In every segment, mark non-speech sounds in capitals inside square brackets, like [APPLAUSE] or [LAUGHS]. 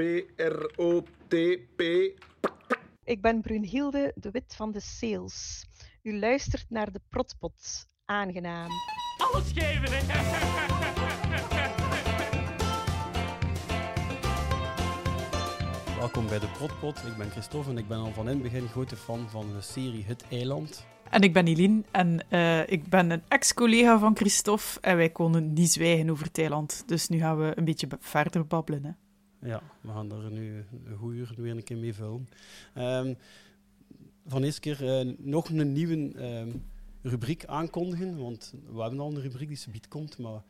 P-R-O-T-P. Ik ben Brunhilde de Wit van de Sales. U luistert naar de Protpot. Aangenaam. Alles geven, hè? Welkom bij de Protpot. Ik ben Christophe en ik ben al van in het begin grote fan van de serie Het Eiland. En ik ben Eline en eh, ik ben een ex-collega van Christophe en wij konden niet zwijgen over Thailand. Dus nu gaan we een beetje verder babbelen. Hè. Ja, we gaan er nu een goede uur weer een keer mee vullen. Ehm, van eerste keer eh, nog een nieuwe ehm, rubriek aankondigen, want we hebben al een rubriek die subiet komt, maar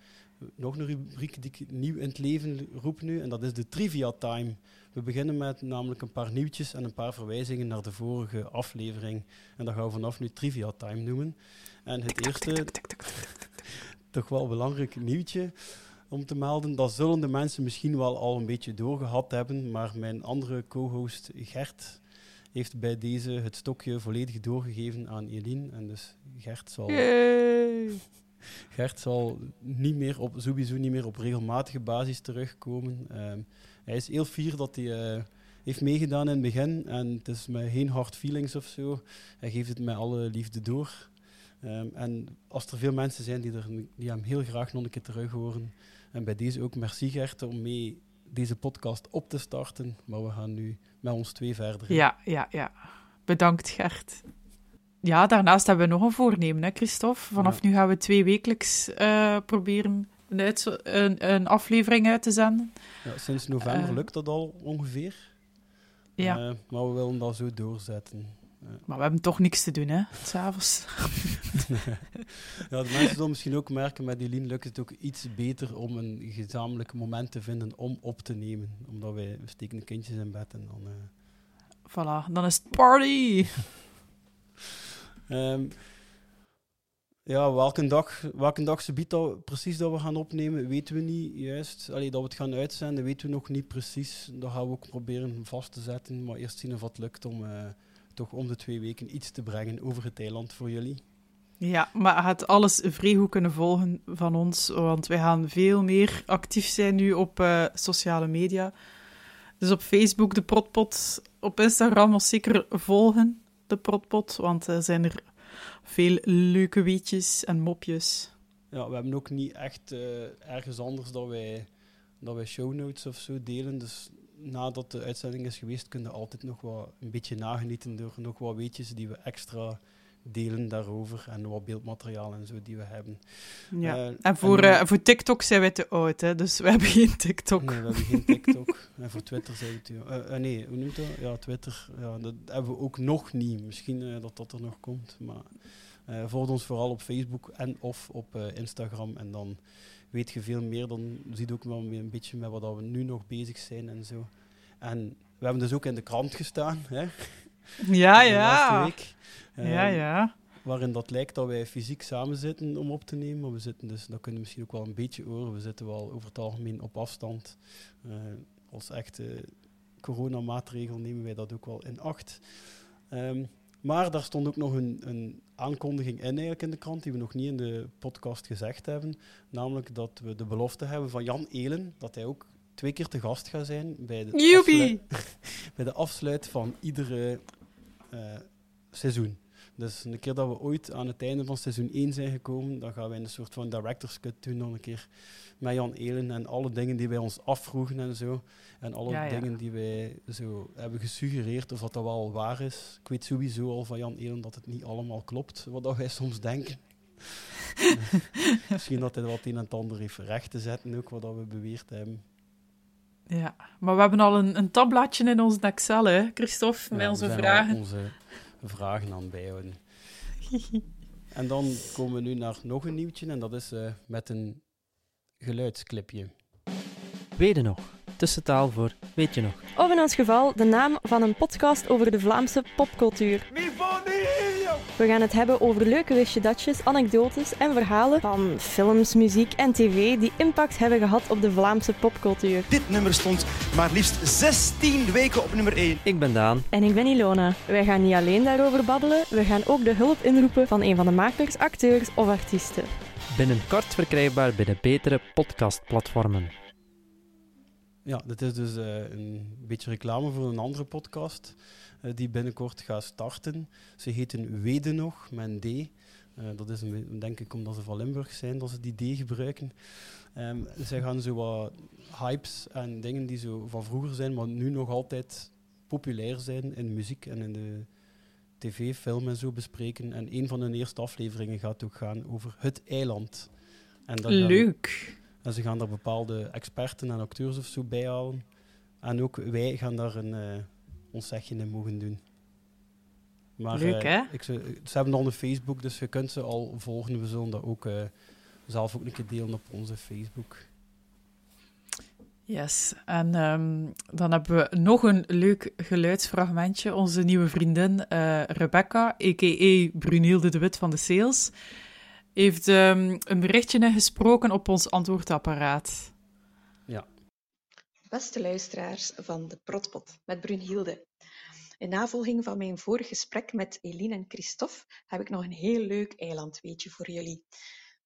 nog een rubriek die ik nieuw in het leven roep nu, en dat is de Trivia Time. We beginnen met namelijk een paar nieuwtjes en een paar verwijzingen naar de vorige aflevering. En dat gaan we vanaf nu Trivia Time noemen. En het eerste, toch wel belangrijk nieuwtje om te melden. Dat zullen de mensen misschien wel al een beetje doorgehad hebben, maar mijn andere co-host Gert heeft bij deze het stokje volledig doorgegeven aan Eline. En dus Gert zal, Yay! [LAUGHS] Gert zal niet meer op, sowieso niet meer op regelmatige basis terugkomen. Ehm, hij is heel fier dat hij eh, heeft meegedaan in het begin en het is met geen hard feelings of zo. Hij geeft het met alle liefde door. Ehm, en als er veel mensen zijn die, er, die hem heel graag nog een keer terug horen, en bij deze ook merci Gert om mee deze podcast op te starten. Maar we gaan nu met ons twee verder. Ja, ja, ja. Bedankt, Gert. Ja, daarnaast hebben we nog een voornemen, hè, Christophe. Vanaf Ja. nu gaan we twee wekelijks eh, proberen een, een, een aflevering uit te zenden. Ja, sinds november Eh. lukt dat al ongeveer. Ja, Eh, maar we willen dat zo doorzetten. Maar we hebben toch niks te doen, hè, s'avonds. [LAUGHS] ja, de mensen zullen misschien ook merken, met Eline lukt het ook iets beter om een gezamenlijk moment te vinden om op te nemen. Omdat wij we steken de kindjes in bed en dan... eh, Voilà, dan is het party! [LAUGHS] Ehm, ja, welke dag, welke dag ze biedt dat precies dat we gaan opnemen, weten we niet juist. Allee, dat we het gaan uitzenden, weten we nog niet precies. Dat gaan we ook proberen vast te zetten. Maar eerst zien of het lukt om eh, toch om de twee weken iets te brengen over het eiland voor jullie. Ja, maar gaat alles vrij goed kunnen volgen van ons, want wij gaan veel meer actief zijn nu op eh, sociale media. Dus op Facebook de Protpot, op Instagram ons zeker volgen, de Protpot, want er zijn er veel leuke weetjes en mopjes. Ja, we hebben ook niet echt eh, ergens anders dat wij, dat wij show notes of zo delen. Dus nadat de uitzending is geweest, kunnen we altijd nog wat een beetje nagenieten door nog wat weetjes die we extra delen daarover en wat beeldmateriaal en zo die we hebben. Ja. Eh, en voor, en- eh, voor TikTok zijn wij te oud, hè, dus we hebben geen TikTok. Nee, we hebben geen TikTok. en voor Twitter zijn we te... eh, nee, hoe noemt dat? Ja, Twitter. Ja, dat hebben we ook nog niet. Misschien dat dat er nog komt. Maar volg ons vooral op Facebook en of op Instagram. En dan weet je veel meer. Dan zie je ook wel een beetje met wat we nu nog bezig zijn en zo. En we hebben dus ook in de krant gestaan. [LAUGHS] Hè, Ja, ja. week. Ja, Ehm, ja. waarin dat lijkt dat wij fysiek samen zitten om op te nemen. Maar we zitten dus, dat kunnen we misschien ook wel een beetje horen, we zitten wel over het algemeen op afstand. Eh, als echte coronamaatregel nemen wij dat ook wel in acht. Ehm, maar daar stond ook nog een, een aankondiging in eigenlijk in de krant, die we nog niet in de podcast gezegd hebben. Namelijk dat we de belofte hebben van Jan Elen, dat hij ook twee keer te gast gaat zijn bij de, Joepie! [LAUGHS] bij de afsluit van iedere eh, seizoen. Dus een keer dat we ooit aan het einde van seizoen 1 zijn gekomen, dan gaan wij een soort van director's cut doen nog een keer met Jan Elen en alle dingen die wij ons afvroegen en zo. En alle Ja, ja. dingen die wij zo hebben gesuggereerd of dat dat wel waar is. Ik weet sowieso al van Jan Elen dat het niet allemaal klopt, wat dat wij soms denken. [LAUGHS] Misschien dat hij wat een en het ander heeft recht te zetten, ook wat dat we beweerd hebben. Ja, maar we hebben al een, een tabbladje in ons Excel, hè, Christophe, met Ja, onze vragen. onze vragen aan bijhouden. [LAUGHS] En dan komen we nu naar nog een nieuwtje en dat is eh, met een geluidsclipje. Weet je nog? Tussentaal voor Weet je nog? Of in ons geval de naam van een podcast over de Vlaamse popcultuur. We gaan het hebben over leuke wistje datjes, anekdotes en verhalen van films, muziek en tv die impact hebben gehad op de Vlaamse popcultuur. Dit nummer stond maar liefst 16 weken op nummer 1. Ik ben Daan. En ik ben Ilona. Wij gaan niet alleen daarover babbelen, we gaan ook de hulp inroepen van een van de makers, acteurs of artiesten. Binnenkort verkrijgbaar bij de betere podcastplatformen. Ja, dit is dus uh, een beetje reclame voor een andere podcast uh, die binnenkort gaat starten. Ze heten Wede nog, een D. Uh, dat is een, denk ik omdat ze van Limburg zijn, dat ze die D gebruiken. Um, zij gaan zo wat hypes en dingen die zo van vroeger zijn, maar nu nog altijd populair zijn in muziek en in de tv, film en zo bespreken. En een van hun eerste afleveringen gaat ook gaan over het eiland. En Leuk! en ze gaan daar bepaalde experten en acteurs of zo bij halen. En ook wij gaan daar een, uh, ons zegje in mogen doen. Maar, Leuk, uh, hè? Ik, ze, ze hebben al een Facebook, dus je kunt ze al volgen. We zullen dat ook uh, zelf ook een keer delen op onze Facebook. Yes, en um, dan hebben we nog een leuk geluidsfragmentje. Onze nieuwe vriendin uh, Rebecca, a.k.a. Brunilde de Wit van de Sales, heeft um, een berichtje gesproken op ons antwoordapparaat. Ja. Beste luisteraars van de Protpot met Brunhilde. In navolging van mijn vorige gesprek met Eline en Christophe heb ik nog een heel leuk eilandweetje voor jullie.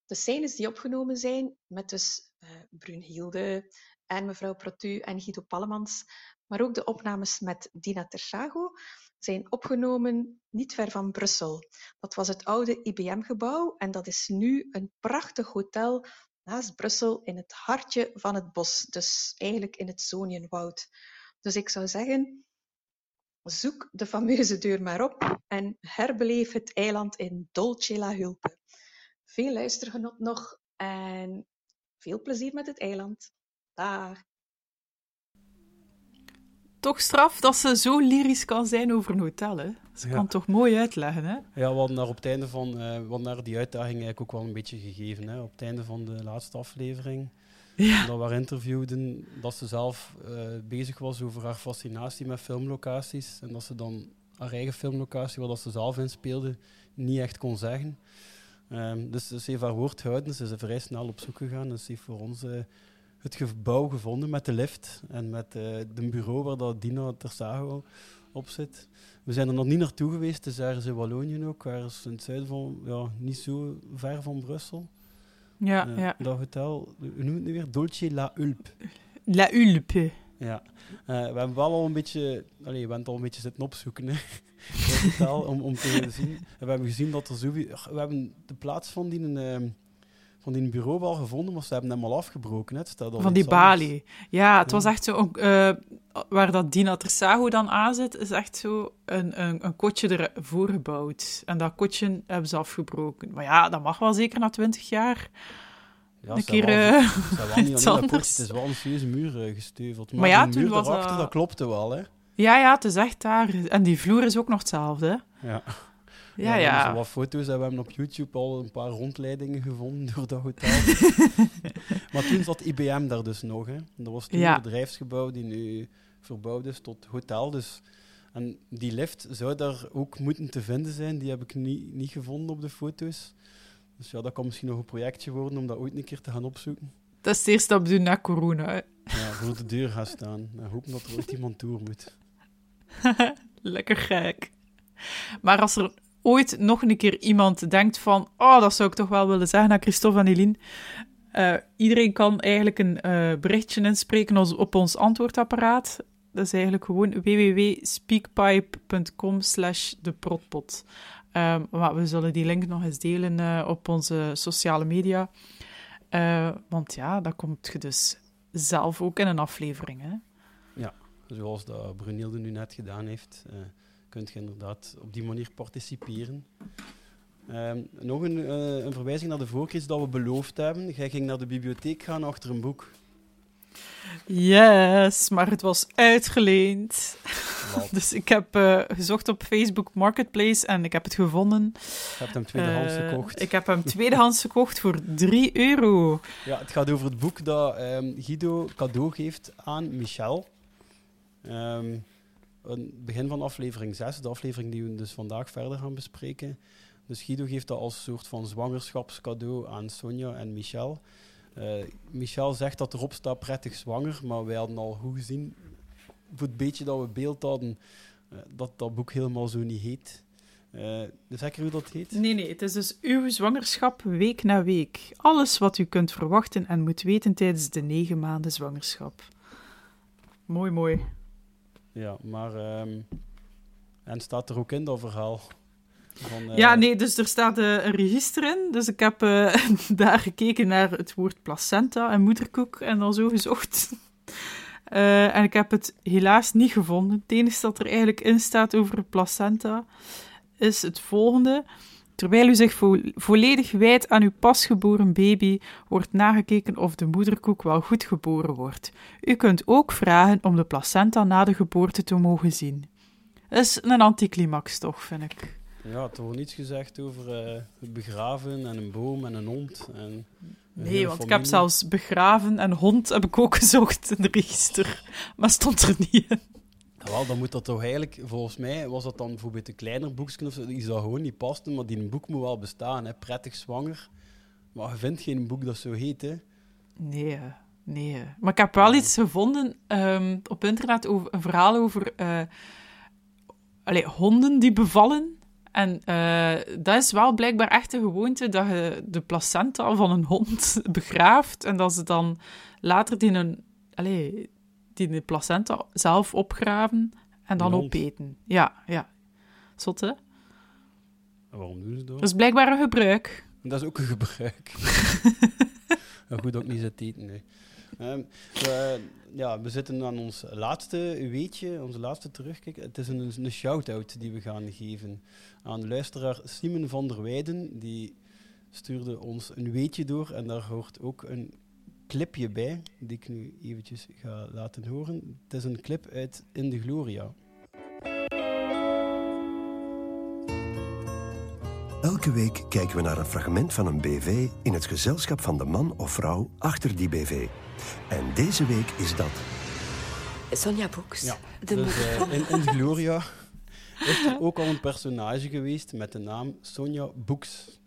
De scènes die opgenomen zijn met dus uh, Brunhilde, en mevrouw Protu en Guido Pallemans, maar ook de opnames met Dina Tersago zijn opgenomen niet ver van Brussel. Dat was het oude IBM-gebouw en dat is nu een prachtig hotel naast Brussel in het hartje van het bos, dus eigenlijk in het Zonienwoud. Dus ik zou zeggen, zoek de fameuze deur maar op en herbeleef het eiland in Dolce la Hulpe. Veel luistergenot nog en veel plezier met het eiland. Daar. Toch straf dat ze zo lyrisch kan zijn over een hotel, hè? Ze kan toch mooi uitleggen, hè? Ja, we hadden daar op het einde van... Uh, we daar die uitdaging eigenlijk ook wel een beetje gegeven, hè? Op het einde van de laatste aflevering. Ja. Dat we interviewden dat ze zelf uh, bezig was over haar fascinatie met filmlocaties. En dat ze dan haar eigen filmlocatie, waar dat ze zelf in speelde, niet echt kon zeggen. Um, dus ze heeft haar woord gehouden. Ze is vrij snel op zoek gegaan. Dus ze heeft voor ons... Uh, het gebouw gevonden met de lift en met uh, de bureau waar dat Dina Tersago op zit. We zijn er nog niet naartoe geweest, het is ergens in Wallonië ook, ergens in het zuiden van, ja, niet zo ver van Brussel. Ja, uh, ja. Dat hotel, hoe noemt het nu weer? Dolce La Ulpe. La Ulpe. Ja, uh, we hebben wel al een beetje, allee, we hebben al een beetje zitten opzoeken, hè. [LAUGHS] hotel, om, om te zien. En we hebben gezien dat er zoveel, we hebben de plaats van die een van die bureau wel gevonden, maar ze hebben hem al afgebroken. Het van die balie. Ja, het was echt zo... Uh, waar dat Dina Tersago dan aan zit, is echt zo een, een, een kotje ervoor gebouwd. En dat kotje hebben ze afgebroken. Maar ja, dat mag wel zeker na twintig jaar. Ja, een keer uh, [LAUGHS] niet aan Het is wel een serieuze muur uh, gesteuveld. Maar, maar ja, toen was dat... dat klopte wel, hè? Ja, ja, het is echt daar. En die vloer is ook nog hetzelfde, Ja. Ja, ja. wat foto's en we hebben op YouTube al een paar rondleidingen gevonden door dat hotel. [LAUGHS] maar toen zat IBM daar dus nog. Hè. Dat was toen een bedrijfsgebouw die nu verbouwd is tot hotel. Dus, en die lift zou daar ook moeten te vinden zijn. Die heb ik niet, niet gevonden op de foto's. Dus ja, dat kan misschien nog een projectje worden om dat ooit een keer te gaan opzoeken. Dat is de eerste stap doen na corona. Hè. Ja, voor de deur gaan staan. En hopen dat er ooit iemand door moet. [LAUGHS] Lekker gek. Maar als er ooit nog een keer iemand denkt van, oh, dat zou ik toch wel willen zeggen naar Christophe en Eline. Uh, iedereen kan eigenlijk een uh, berichtje inspreken op ons antwoordapparaat. Dat is eigenlijk gewoon www.speakpipe.com slash deprotpot. Um, maar we zullen die link nog eens delen uh, op onze sociale media. want ja, dat komt je dus zelf ook in een aflevering. Hè? Ja, zoals dat Brunilde nu net gedaan heeft kunt je inderdaad op die manier participeren. Ehm, nog een, uh, een, verwijzing naar de vorige dat we beloofd hebben. Jij ging naar de bibliotheek gaan achter een boek. Yes, maar het was uitgeleend. [LAUGHS] dus ik heb uh, gezocht op Facebook Marketplace en ik heb het gevonden. Je hebt hem tweedehands uh, gekocht. Ik heb hem tweedehands gekocht voor 3 euro. Ja, het gaat over het boek dat um, Guido cadeau geeft aan Michel. Um, het begin van aflevering 6, de aflevering die we dus vandaag verder gaan bespreken. Dus Guido geeft dat als soort van zwangerschapscadeau aan Sonja en Michel. Uh, Michel zegt dat erop staat prettig zwanger, maar wij hadden al goed gezien, voor het beetje dat we beeld hadden, uh, dat dat boek helemaal zo niet heet. Uh, zeker hoe dat heet? Nee, nee, het is dus uw zwangerschap week na week. Alles wat u kunt verwachten en moet weten tijdens de negen maanden zwangerschap. mooi, mooi. Ja, maar... ehm, en staat er ook in dat verhaal? Van, eh, Ja, nee, dus er staat eh, een register in. Dus ik heb eh, [LAUGHS] daar gekeken naar het woord placenta en moederkoek en dan zo gezocht. [LAUGHS] Eh, en ik heb het helaas niet gevonden. Het enige dat er eigenlijk in staat over placenta is het volgende. Terwijl u zich vo- volledig wijdt aan uw pasgeboren baby, wordt nagekeken of de moederkoek wel goed geboren wordt. U kunt ook vragen om de placenta na de geboorte te mogen zien. Dat is een anticlimax, toch, vind ik. Ja, er wordt niets gezegd over eh, begraven en een boom en een hond. En een Nee, want ik heb zelfs begraven en hond heb ik ook gezocht in de register. Maar stond er niet in. Wel, dan moet dat toch eigenlijk, volgens mij was dat dan bijvoorbeeld een kleiner boekje of zo, iets dat gewoon niet paste, maar die een boek moet wel bestaan, hè. prettig zwanger. Maar je vindt geen boek dat zo heet, hè. Nee, eh, nee. eh. Maar ik heb wel iets gevonden ehm, op internet, over, een verhaal over eh, allee, honden die bevallen. En dat is wel blijkbaar echt een gewoonte, dat je de placenta van een hond [LAUGHS] begraaft en dat ze dan later die, een, allee, die de placenta zelf opgraven en dan opeten. Ja, ja. Zot, hè? En waarom doen ze dat? Dat is blijkbaar een gebruik. Dat is ook een gebruik. [LAUGHS] ja, goed ik niet zit eten, nee. Ehm, we, ja, we zitten aan ons laatste weetje, onze laatste terugkijk. Het is een, een shout-out die we gaan geven aan luisteraar Simon van der Weijden. Die stuurde ons een weetje door en daar hoort ook een clipje bij, die ik nu eventjes ga laten horen. Het is een clip uit In de Gloria. Elke week kijken we naar een fragment van een BV in het gezelschap van de man of vrouw achter die BV. En deze week is dat. Sonja Boeks. Ja, De dus, moeder eh, in, in de Gloria [LAUGHS] is er ook al een personage geweest met de naam Sonja Boeks.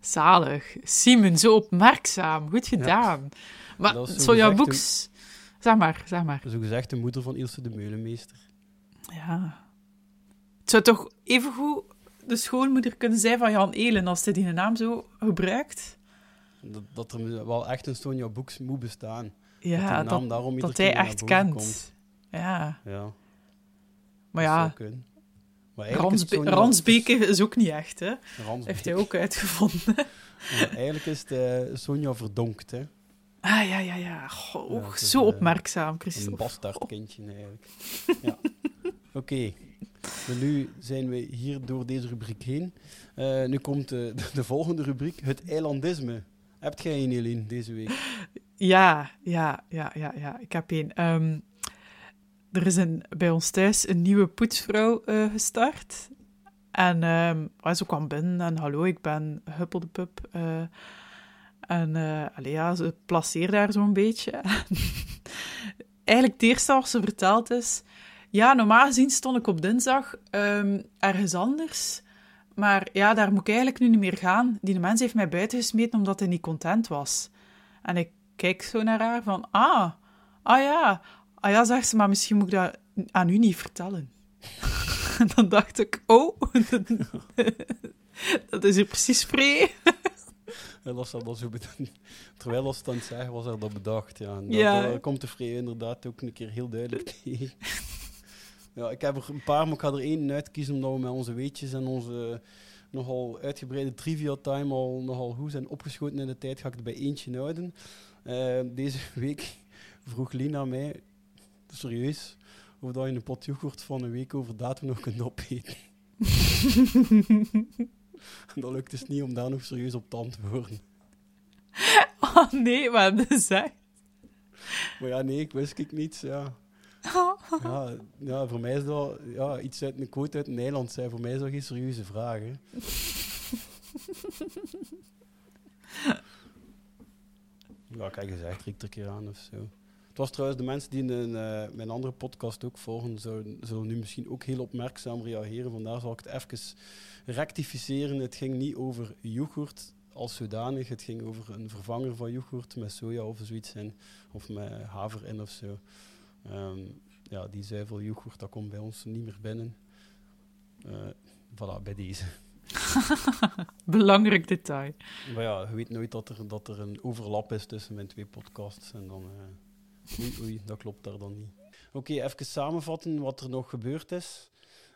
Zalig. Simon, zo opmerkzaam. Goed gedaan. Maar Sonja Boeks... Zeg maar, zeg maar. Zo gezegd de moeder van Ilse de Meulenmeester. Ja. Het zou toch evengoed de schoonmoeder kunnen zijn van Jan Elen als hij die naam zo gebruikt? Dat, dat er wel echt een Sonja Boeks moet bestaan. Ja, dat, de naam dat, daarom dat hij echt kent. komt. Ja. Ja, Maar dat zou ja, kunnen. Maar eigenlijk is Ransbe Ransbeke is ook niet echt, hè? Ransbeke. Heeft hij ook uitgevonden. [LAUGHS] Eigenlijk is het eh, Sonja verdonkt, hè. Ah, ja, ja, ja. Goh, Ja, het is, zo eh, opmerkzaam, Een Christophe. bastardkindje eigenlijk. Ja. [LAUGHS] Oké, nu zijn we hier door deze rubriek heen. Eh, nu komt de, de volgende rubriek, het eilandisme. Hebt jij een, Eline, deze week? Ja, ja, ja, ja, ja. Ik heb één. Er is een, bij ons thuis een nieuwe poetsvrouw eh, gestart. En ah, ze kwam binnen en hallo, ik ben Huppel de Pup. eh, en eh allee, ja, ze placeert daar zo'n beetje. [LAUGHS] Eigenlijk het eerste wat ze verteld is... Ja, normaal gezien stond ik op dinsdag ehm, ergens anders. Maar ja, daar moet ik eigenlijk nu niet meer gaan. Die mens heeft mij buiten gesmeten omdat hij niet content was. En ik kijk zo naar haar van, ah, ah ja, ah ja, zegt ze, maar misschien moet ik dat aan u niet vertellen. [LAUGHS] En dan dacht ik, oh, [LAUGHS] dat is hier precies vrij. En dat ze dat zo. Terwijl als het aan het zeggen was, er dat bedacht. Ja. En dat, komt de vrij inderdaad ook een keer heel duidelijk [LAUGHS] tegen. Ja, ik heb er een paar, maar ik ga er één uitkiezen omdat we met onze weetjes en onze nogal uitgebreide trivia time al nogal goed zijn opgeschoten in de tijd. Ga ik er bij eentje houden. Eh, deze week vroeg Lina mij, serieus, of dat je een pot yoghurt van een week over datum nog kunt opeten. [LAUGHS] dat lukt dus niet om daar nog serieus op te antwoorden. Oh nee, maar dat is echt... Maar ja, nee, ik wist ik niets. Ja. Ja, ja, voor mij is dat ja, iets uit een quote uit Nederland zijn. Voor mij is dat geen serieuze vraag. Hè. [LAUGHS] Ja, heb gezegd, riek er een keer aan of zo. Het was trouwens de mensen die in een, eh, mijn andere podcast ook volgen, zullen, zullen nu misschien ook heel opmerkzaam reageren. Vandaar zal ik het even rectificeren. Het ging niet over yoghurt als zodanig. Het ging over een vervanger van yoghurt met soja of zoiets in. Of met haver in of zo. Ehm, ja, die zuivel yoghurt, dat komt bij ons niet meer binnen. Eh voilà, bij deze. [LAUGHS] Belangrijk detail. Maar ja, je weet nooit dat er, dat er een overlap is tussen mijn twee podcasts. En dan, eh, Oei, oei, dat klopt daar dan niet. Oké, even samenvatten wat er nog gebeurd is.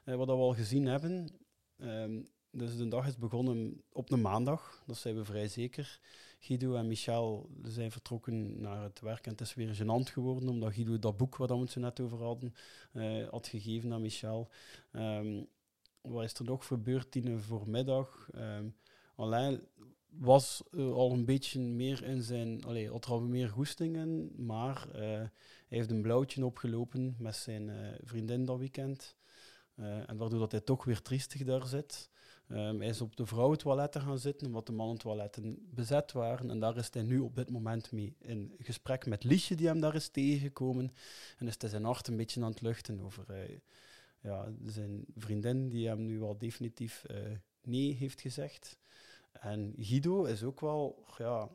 Uh, wat we al gezien hebben. Um, dus de dag is begonnen op een maandag, dat zijn we vrij zeker. Guido en Michel zijn vertrokken naar het werk en het is weer gênant geworden, omdat Guido dat boek waar we het zo net over hadden, uh, had gegeven aan Michel. Um, wat is er nog gebeurd tien voormiddag? Um, Alain was uh, al een beetje meer in zijn... Allee, had er al meer goestingen, maar uh, hij heeft een blauwtje opgelopen met zijn vriendin dat weekend. en waardoor dat hij toch weer triestig daar zit. Um, hij is op de vrouwentoiletten gaan zitten, omdat de mannentoiletten bezet waren. En daar is hij nu op dit moment mee in gesprek met Liesje, die hem daar is tegengekomen. En is hij zijn hart een beetje aan het luchten over ja, zijn vriendin, die hem nu al definitief nee heeft gezegd. En Guido is ook wel, ja,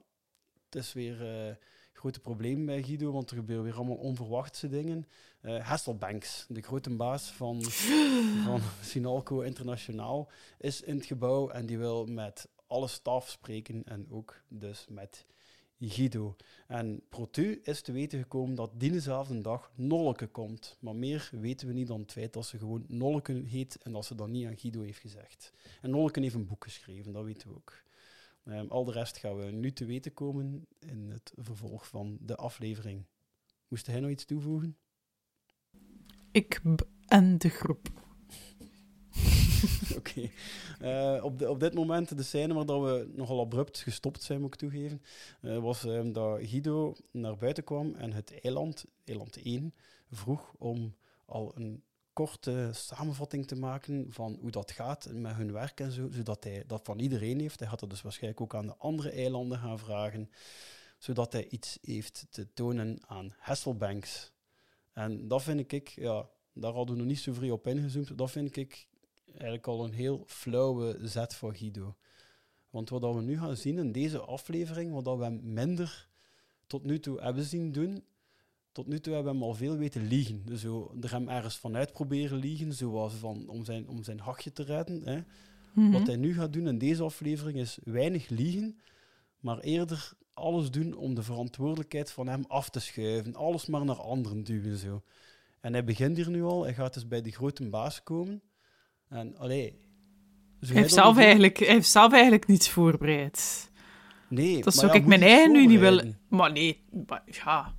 het is weer uh, grote probleem bij Guido, want er gebeuren weer allemaal onverwachte dingen. Uh, Hasselbanks, de grote baas van, [GASPS] van Sinalco Internationaal, is in het gebouw en die wil met alle staf spreken en ook dus met Guido. En Protu is te weten gekomen dat diezelfde dag Nolleke komt. Maar meer weten we niet dan het feit dat ze gewoon Nolleke heet en dat ze dat niet aan Guido heeft gezegd. En Nolleke heeft een boek geschreven, dat weten we ook. Um, al de rest gaan we nu te weten komen in het vervolg van de aflevering. Moest hij nog iets toevoegen? Ik en de groep. [LAUGHS] Oké. Uh, op, op dit moment, de scène waar dat we nogal abrupt gestopt zijn, moet ik toegeven, uh, was um, dat Guido naar buiten kwam en het eiland, eiland 1, vroeg om al een korte samenvatting te maken van hoe dat gaat met hun werk en zo, zodat hij dat van iedereen heeft. Hij had dat dus waarschijnlijk ook aan de andere eilanden gaan vragen, zodat hij iets heeft te tonen aan Hasselbanks. En dat vind ik, ja, daar hadden we nog niet zo vrij op ingezoomd, dat vind ik eigenlijk al een heel flauwe zet voor Guido. Want wat we nu gaan zien in deze aflevering, wat we minder tot nu toe hebben zien doen, tot nu toe hebben we hem al veel weten liegen. Dus zo, er hem ergens vanuit proberen liegen, zoals van, om, zijn, om zijn hachje te redden. Hè. Mm -hmm. Wat hij nu gaat doen in deze aflevering is weinig liegen, maar eerder alles doen om de verantwoordelijkheid van hem af te schuiven. Alles maar naar anderen duwen. Zo. En hij begint hier nu al, hij gaat dus bij de grote baas komen. En allee... Hij heeft, zelf eigenlijk, hij heeft zelf eigenlijk niets voorbereid. Nee, dat zou ja, ik mijn eigen nu niet willen. Maar nee, maar, ja.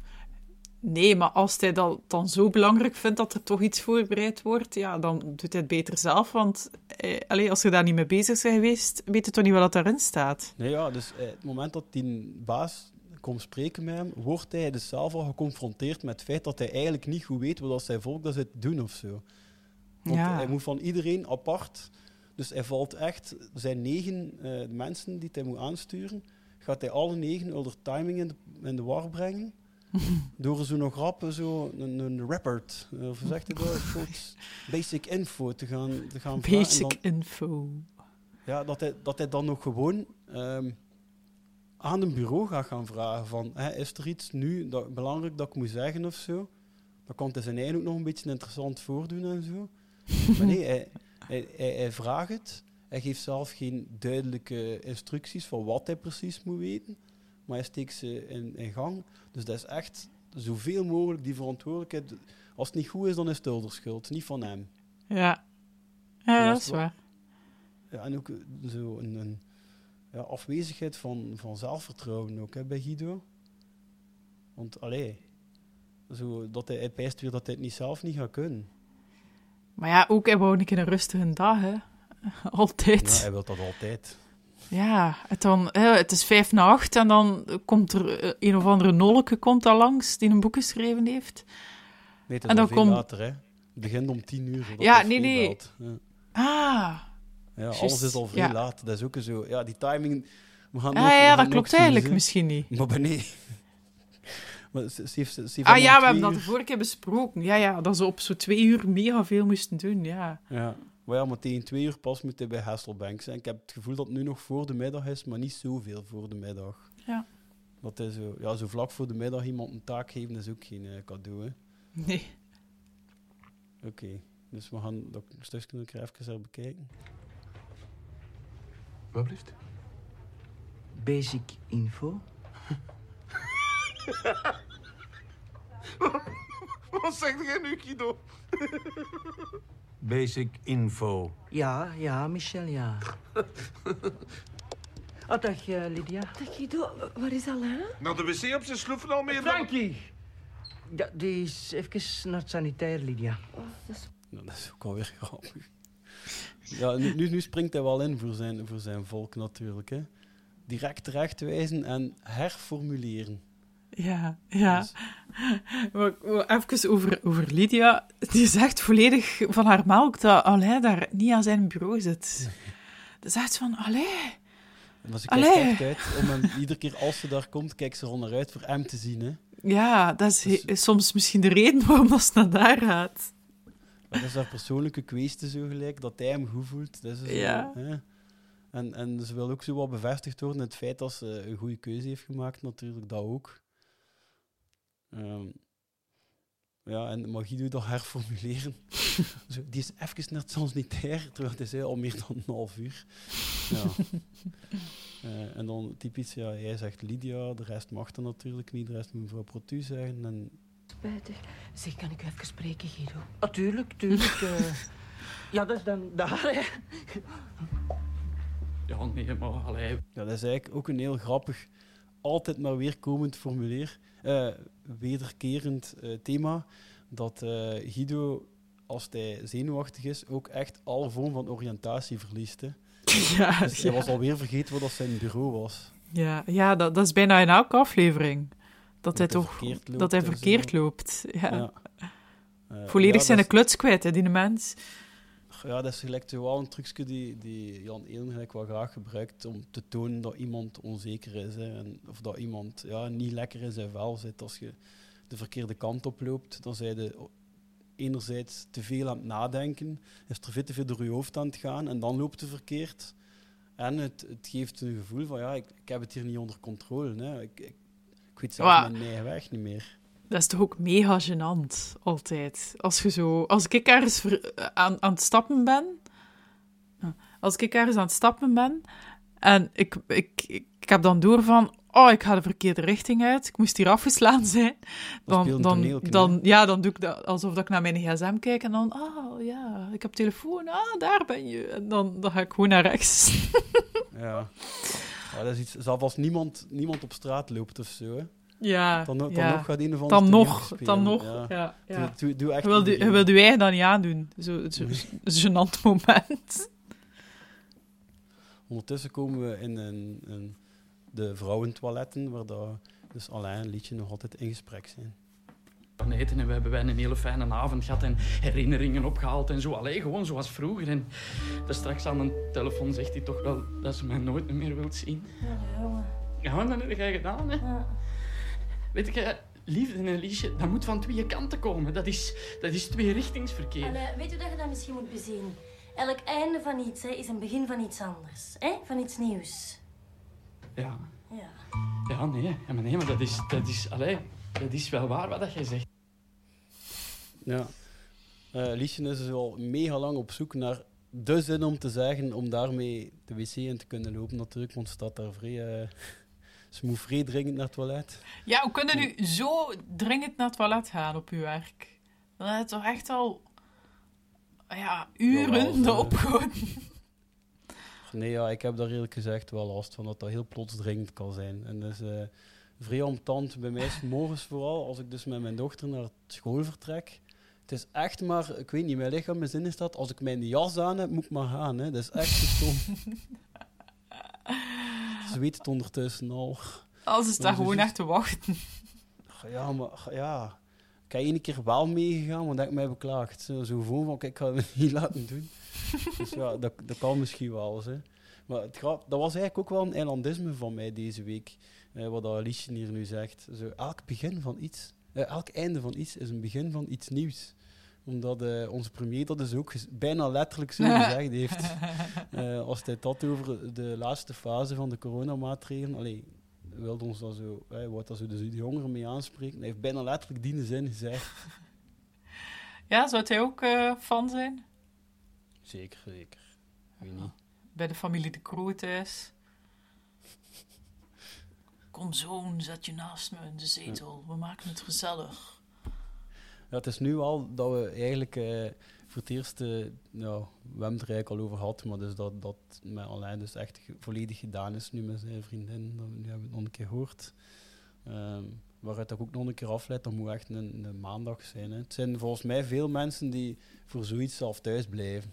Nee, maar als hij dat dan zo belangrijk vindt dat er toch iets voorbereid wordt, ja, dan doet hij het beter zelf. Want eh, allez, als je daar niet mee bezig bent geweest, weet je toch niet wat daarin staat. Nee, ja, dus eh, het moment dat die baas komt spreken met hem, wordt hij dus zelf al geconfronteerd met het feit dat hij eigenlijk niet goed weet wat zijn volk dat ze doen of zo. Want Ja. hij moet van iedereen apart. Dus hij valt echt, er zijn negen eh, mensen die hij moet aansturen. Gaat hij alle negen onder timing in de, in de war brengen? [LAUGHS] Door zo nog rap zo een, een rappert, eh, of zegt hij dat? Basic info te gaan, te gaan vragen. Basic dan- info. ja, dat, hij, dat hij dan nog gewoon ehm, aan een bureau gaat gaan vragen van, hè, is er iets nu dat, belangrijk dat ik moet zeggen of zo? Dan kan hij zijn eigen ook nog een beetje interessant voordoen en zo. Maar nee, hij, hij, hij, hij vraagt het. Hij geeft zelf geen duidelijke instructies van wat hij precies moet weten. Maar hij steekt ze in, in gang. Dus dat is echt zoveel mogelijk die verantwoordelijkheid. Als het niet goed is, dan is het de schuld, niet van hem. Ja. Ja, dat is waar. Ja, en ook eh, zo een, een ja, afwezigheid van, van zelfvertrouwen ook hè, bij Guido. Want allee, zo, dat hij, hij pijst weer dat hij het niet zelf niet gaat kunnen. Maar ja, ook hij wou een keer een rustige dag, hè. [LAUGHS] Altijd. Ja, hij wil dat altijd. Ja, het, dan, hè, het is vijf na acht en dan komt er eh, een of andere nolke komt daar langs die een boek geschreven heeft. Nee, En dan komt- later, hè. Het begint om tien uur. Ja, nee, nee. Ja. Ah, Ja, alles is al vrij ja. laat. Dat is ook zo. Ja, die timing. We gaan ah, nog- we ja, gaan dat klopt eigenlijk misschien niet. Maar nee. Maar ze, ze heeft, ze heeft Ah ja, we hebben dat de vorige keer besproken. Ja, ja, dat ze op zo twee uur mega veel moesten doen, ja. Ja, maar ja, maar tegen twee uur pas moet hij bij Hasselbank zijn. Ik heb het gevoel dat het nu nog voor de middag is, maar niet zoveel voor de middag. Ja. Dat hij zo, ja, zo vlak voor de middag iemand een taak geven is ook geen eh, cadeau. Hè. Nee. Oké, dus we gaan dat stukje nog even even bekijken. Wat blijft? Basic info. [LAUGHS] [LAUGHS] Wat zegt jij nu, Guido? Basic info. Ja, ja, Michel, ja. [LAUGHS] Oh, dag uh, Lydia. Dag Guido, waar is Alain? Naar de wc op zijn sloeven al meer Frankie! Ja, die is even naar het sanitair, Lydia. Oh, dat, is... Nou, dat is ook alweer grappig. Ja, nu, nu, nu, springt hij wel in voor zijn, voor zijn volk natuurlijk. Hè. Direct terechtwijzen en herformuleren. Ja, ja. Dus. [LAUGHS] Even over, over Lydia. Die zegt volledig van haar melk dat Alain daar niet aan zijn bureau zit. Dat is echt van, Alain... Maar ze kijkt echt uit om hem, iedere keer als ze daar komt, kijkt ze er onderuit voor hem te zien. Hè. Ja, dat is dus, soms misschien de reden waarom ze naar daar gaat. Dat is haar persoonlijke kwestie zo gelijk, dat hij hem goed voelt. Dat is ja. Zo, hè. En, en ze wil ook zo wat bevestigd worden, het feit dat ze een goede keuze heeft gemaakt, natuurlijk, dat ook. Um, ja, en mag doet dat herformuleren. [LAUGHS] Zo, die is even net soms niet ter, terwijl het is al meer dan een half uur. Ja. uh, [LAUGHS] en dan typisch, ja, jij zegt Lydia, de rest mag dan natuurlijk niet, de rest moet mevrouw Protu zeggen. En... Spijtig. Zeg, kan ik u even spreken, Guido? Natuurlijk, ah, tuurlijk. uh, [LAUGHS] ja, dat is dan daar, hè. Ja, nee, maar allee. Ja, dat is eigenlijk ook een heel grappig, altijd maar weer komend formulier. Uh, wederkerend uh, thema dat uh, Guido, als hij zenuwachtig is, ook echt alle vorm van oriëntatie verliest. Hè. [LAUGHS] Ja, dus hij ja. was alweer vergeten wat dat zijn bureau was. Ja, ja dat, dat is bijna in elke aflevering. Dat, dat hij toch loopt, dat hij verkeerd loopt. Ja. ja. Volledig zijn is... kluts kwijt, hè, die mens. Ja, dat is gelijk wel een trucje die, die Jan Eelen gelijk wel graag gebruikt om te tonen dat iemand onzeker is. Hè, en, of dat iemand ja, niet lekker in zijn vel zit. Als je de verkeerde kant op loopt, dan zijn je enerzijds te veel aan het nadenken, is er veel te veel door je hoofd aan het gaan en dan loopt het verkeerd. En het, het geeft een gevoel van, ja, ik, ik heb het hier niet onder controle. Hè. Ik, ik, ik weet zelf mijn eigen weg niet meer. Dat is toch ook mega gênant, altijd. Als je zo... Als ik ergens ver, aan, aan het stappen ben... Als ik ergens aan het stappen ben... En ik, ik, ik, ik heb dan door van... Oh, ik ga de verkeerde richting uit. Ik moest hier afgeslaan [LAUGHS] zijn. Dan, dan, dan, ja, dan doe ik dat alsof dat ik naar mijn gsm kijk. En dan... Oh, ja, ik heb telefoon. Ah, daar ben je. En dan, dan ga ik gewoon naar rechts. [LAUGHS] ja. ja dat is iets... Zelfs als niemand, niemand op straat loopt of zo, hè. Ja, dan, dan ja. nog gaat een of ander Dan nog, dan nog, ja. ja, ja. Doe, doe, doe echt je wil, je, wil je eigen dan niet aandoen. Zo'n zo, zo [LAUGHS] gênant moment. [LAUGHS] Ondertussen komen we in, in de vrouwentoiletten, waar dat, dus Alain en Liedje nog altijd in gesprek zijn. Eten en we hebben wij een hele fijne avond gehad en herinneringen opgehaald en zo. Allee, gewoon zoals vroeger. En dus straks aan de telefoon zegt hij toch wel dat ze mij nooit meer wilt zien. Ja, jongen. Ja, dat heb jij gedaan, hè? Ja. Weet je, liefde en liefje, dat moet van twee kanten komen. Dat is, dat is tweerichtingsverkeer. En, uh, weet u dat je dat misschien moet bezien? Elk einde van iets hè, is een begin van iets anders. Hè? Van iets nieuws. Ja. Ja. Ja, nee. Ja, maar nee, maar dat is, dat is, allee, dat is wel waar wat jij zegt. Ja. Uh, Liesje is dus al mega lang op zoek naar de zin om te zeggen, om daarmee de wc in te kunnen lopen natuurlijk, want staat daar vrij... Uh, ze moet vrij dringend naar het toilet. Ja, hoe kunnen u zo dringend naar het toilet gaan op uw werk? Dan heb je toch echt al ja, uren ja, erop gewoon. Nee, ja, ik heb daar eerlijk gezegd wel last van dat dat heel plots dringend kan zijn. En dus uh, vrij ambetant bij mij is morgens vooral, als ik dus met mijn dochter naar school vertrek. Het is echt maar, ik weet niet, mijn lichaam mijn zin is dat, als ik mijn jas aan heb, moet ik maar gaan. Hè. Dat is echt stom. [LAUGHS] Weet het ondertussen al. Als is daar gewoon echt te wachten. [LAUGHS] Ja, maar ja. Ik heb één keer wel meegegaan, want ik mij beklaagd. Zo, zo gewoon van, kijk, ik ga het [LAUGHS] niet laten doen. dus ja, dat, dat kan misschien wel. Hè. Maar het grap, dat was eigenlijk ook wel een eilandisme van mij deze week. Eh, wat Alice hier nu zegt. Zo, elk begin van iets, eh, elk einde van iets is een begin van iets nieuws omdat uh, onze premier dat dus ook bijna letterlijk zo [LAUGHS] gezegd heeft. Uh, [LAUGHS] als hij dat over de laatste fase van de coronamaatregelen. Allee, wilde ons dat zo, hey, wat dat zo de jongeren mee aanspreken. Hij heeft bijna letterlijk die zin gezegd. [LAUGHS] Ja, zou hij ook uh, fan zijn? Zeker, zeker. Weet niet. Bij de familie De Croo thuis. Kom zoon, zet je naast me in de zetel. We maken het gezellig. Ja, het is nu al dat we eigenlijk eh, voor het eerst, eh, er eigenlijk al over gehad, maar dus dat, dat met Alain dus echt volledig gedaan is nu met zijn vriendin. Dat, nu hebben we het nog een keer gehoord. Ehm, waaruit ik ook nog een keer afleid, dat moet echt een, een maandag zijn. Hè. Het zijn volgens mij veel mensen die voor zoiets zelf thuis blijven.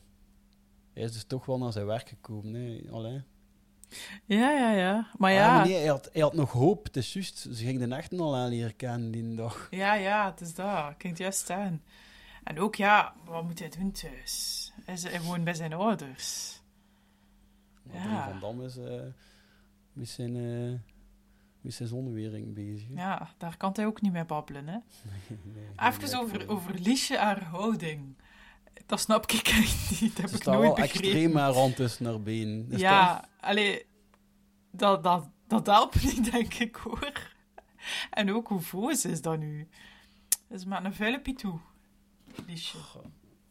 Hij is dus toch wel naar zijn werk gekomen, hè, Alain. Ja, ja, ja. Maar Ah, ja, nee, hij, had, hij had nog hoop, het is juist. Ze ging de echte Alain leren kennen die dag. ja, ja, het is dat. Ik kan het juist staan. En ook, ja, wat moet hij doen thuis? Hij woont bij zijn ouders. Maar Ja. Van Dam is eh, met, zijn, eh, met zijn zonnewering bezig. hè. Ja, daar kan hij ook niet mee babbelen, hè. [LAUGHS] Nee, Even over, over Liesje, haar houding. Dat snap ik niet. Dat heb ik nooit wel begrepen. extreem haar hand tussen. Is dat- Ja, allee, dat, dat, dat helpt [LAUGHS] niet, denk ik, hoor. En ook hoe voos is dat nu? Dat is maar een vuile pitoe, Liesje.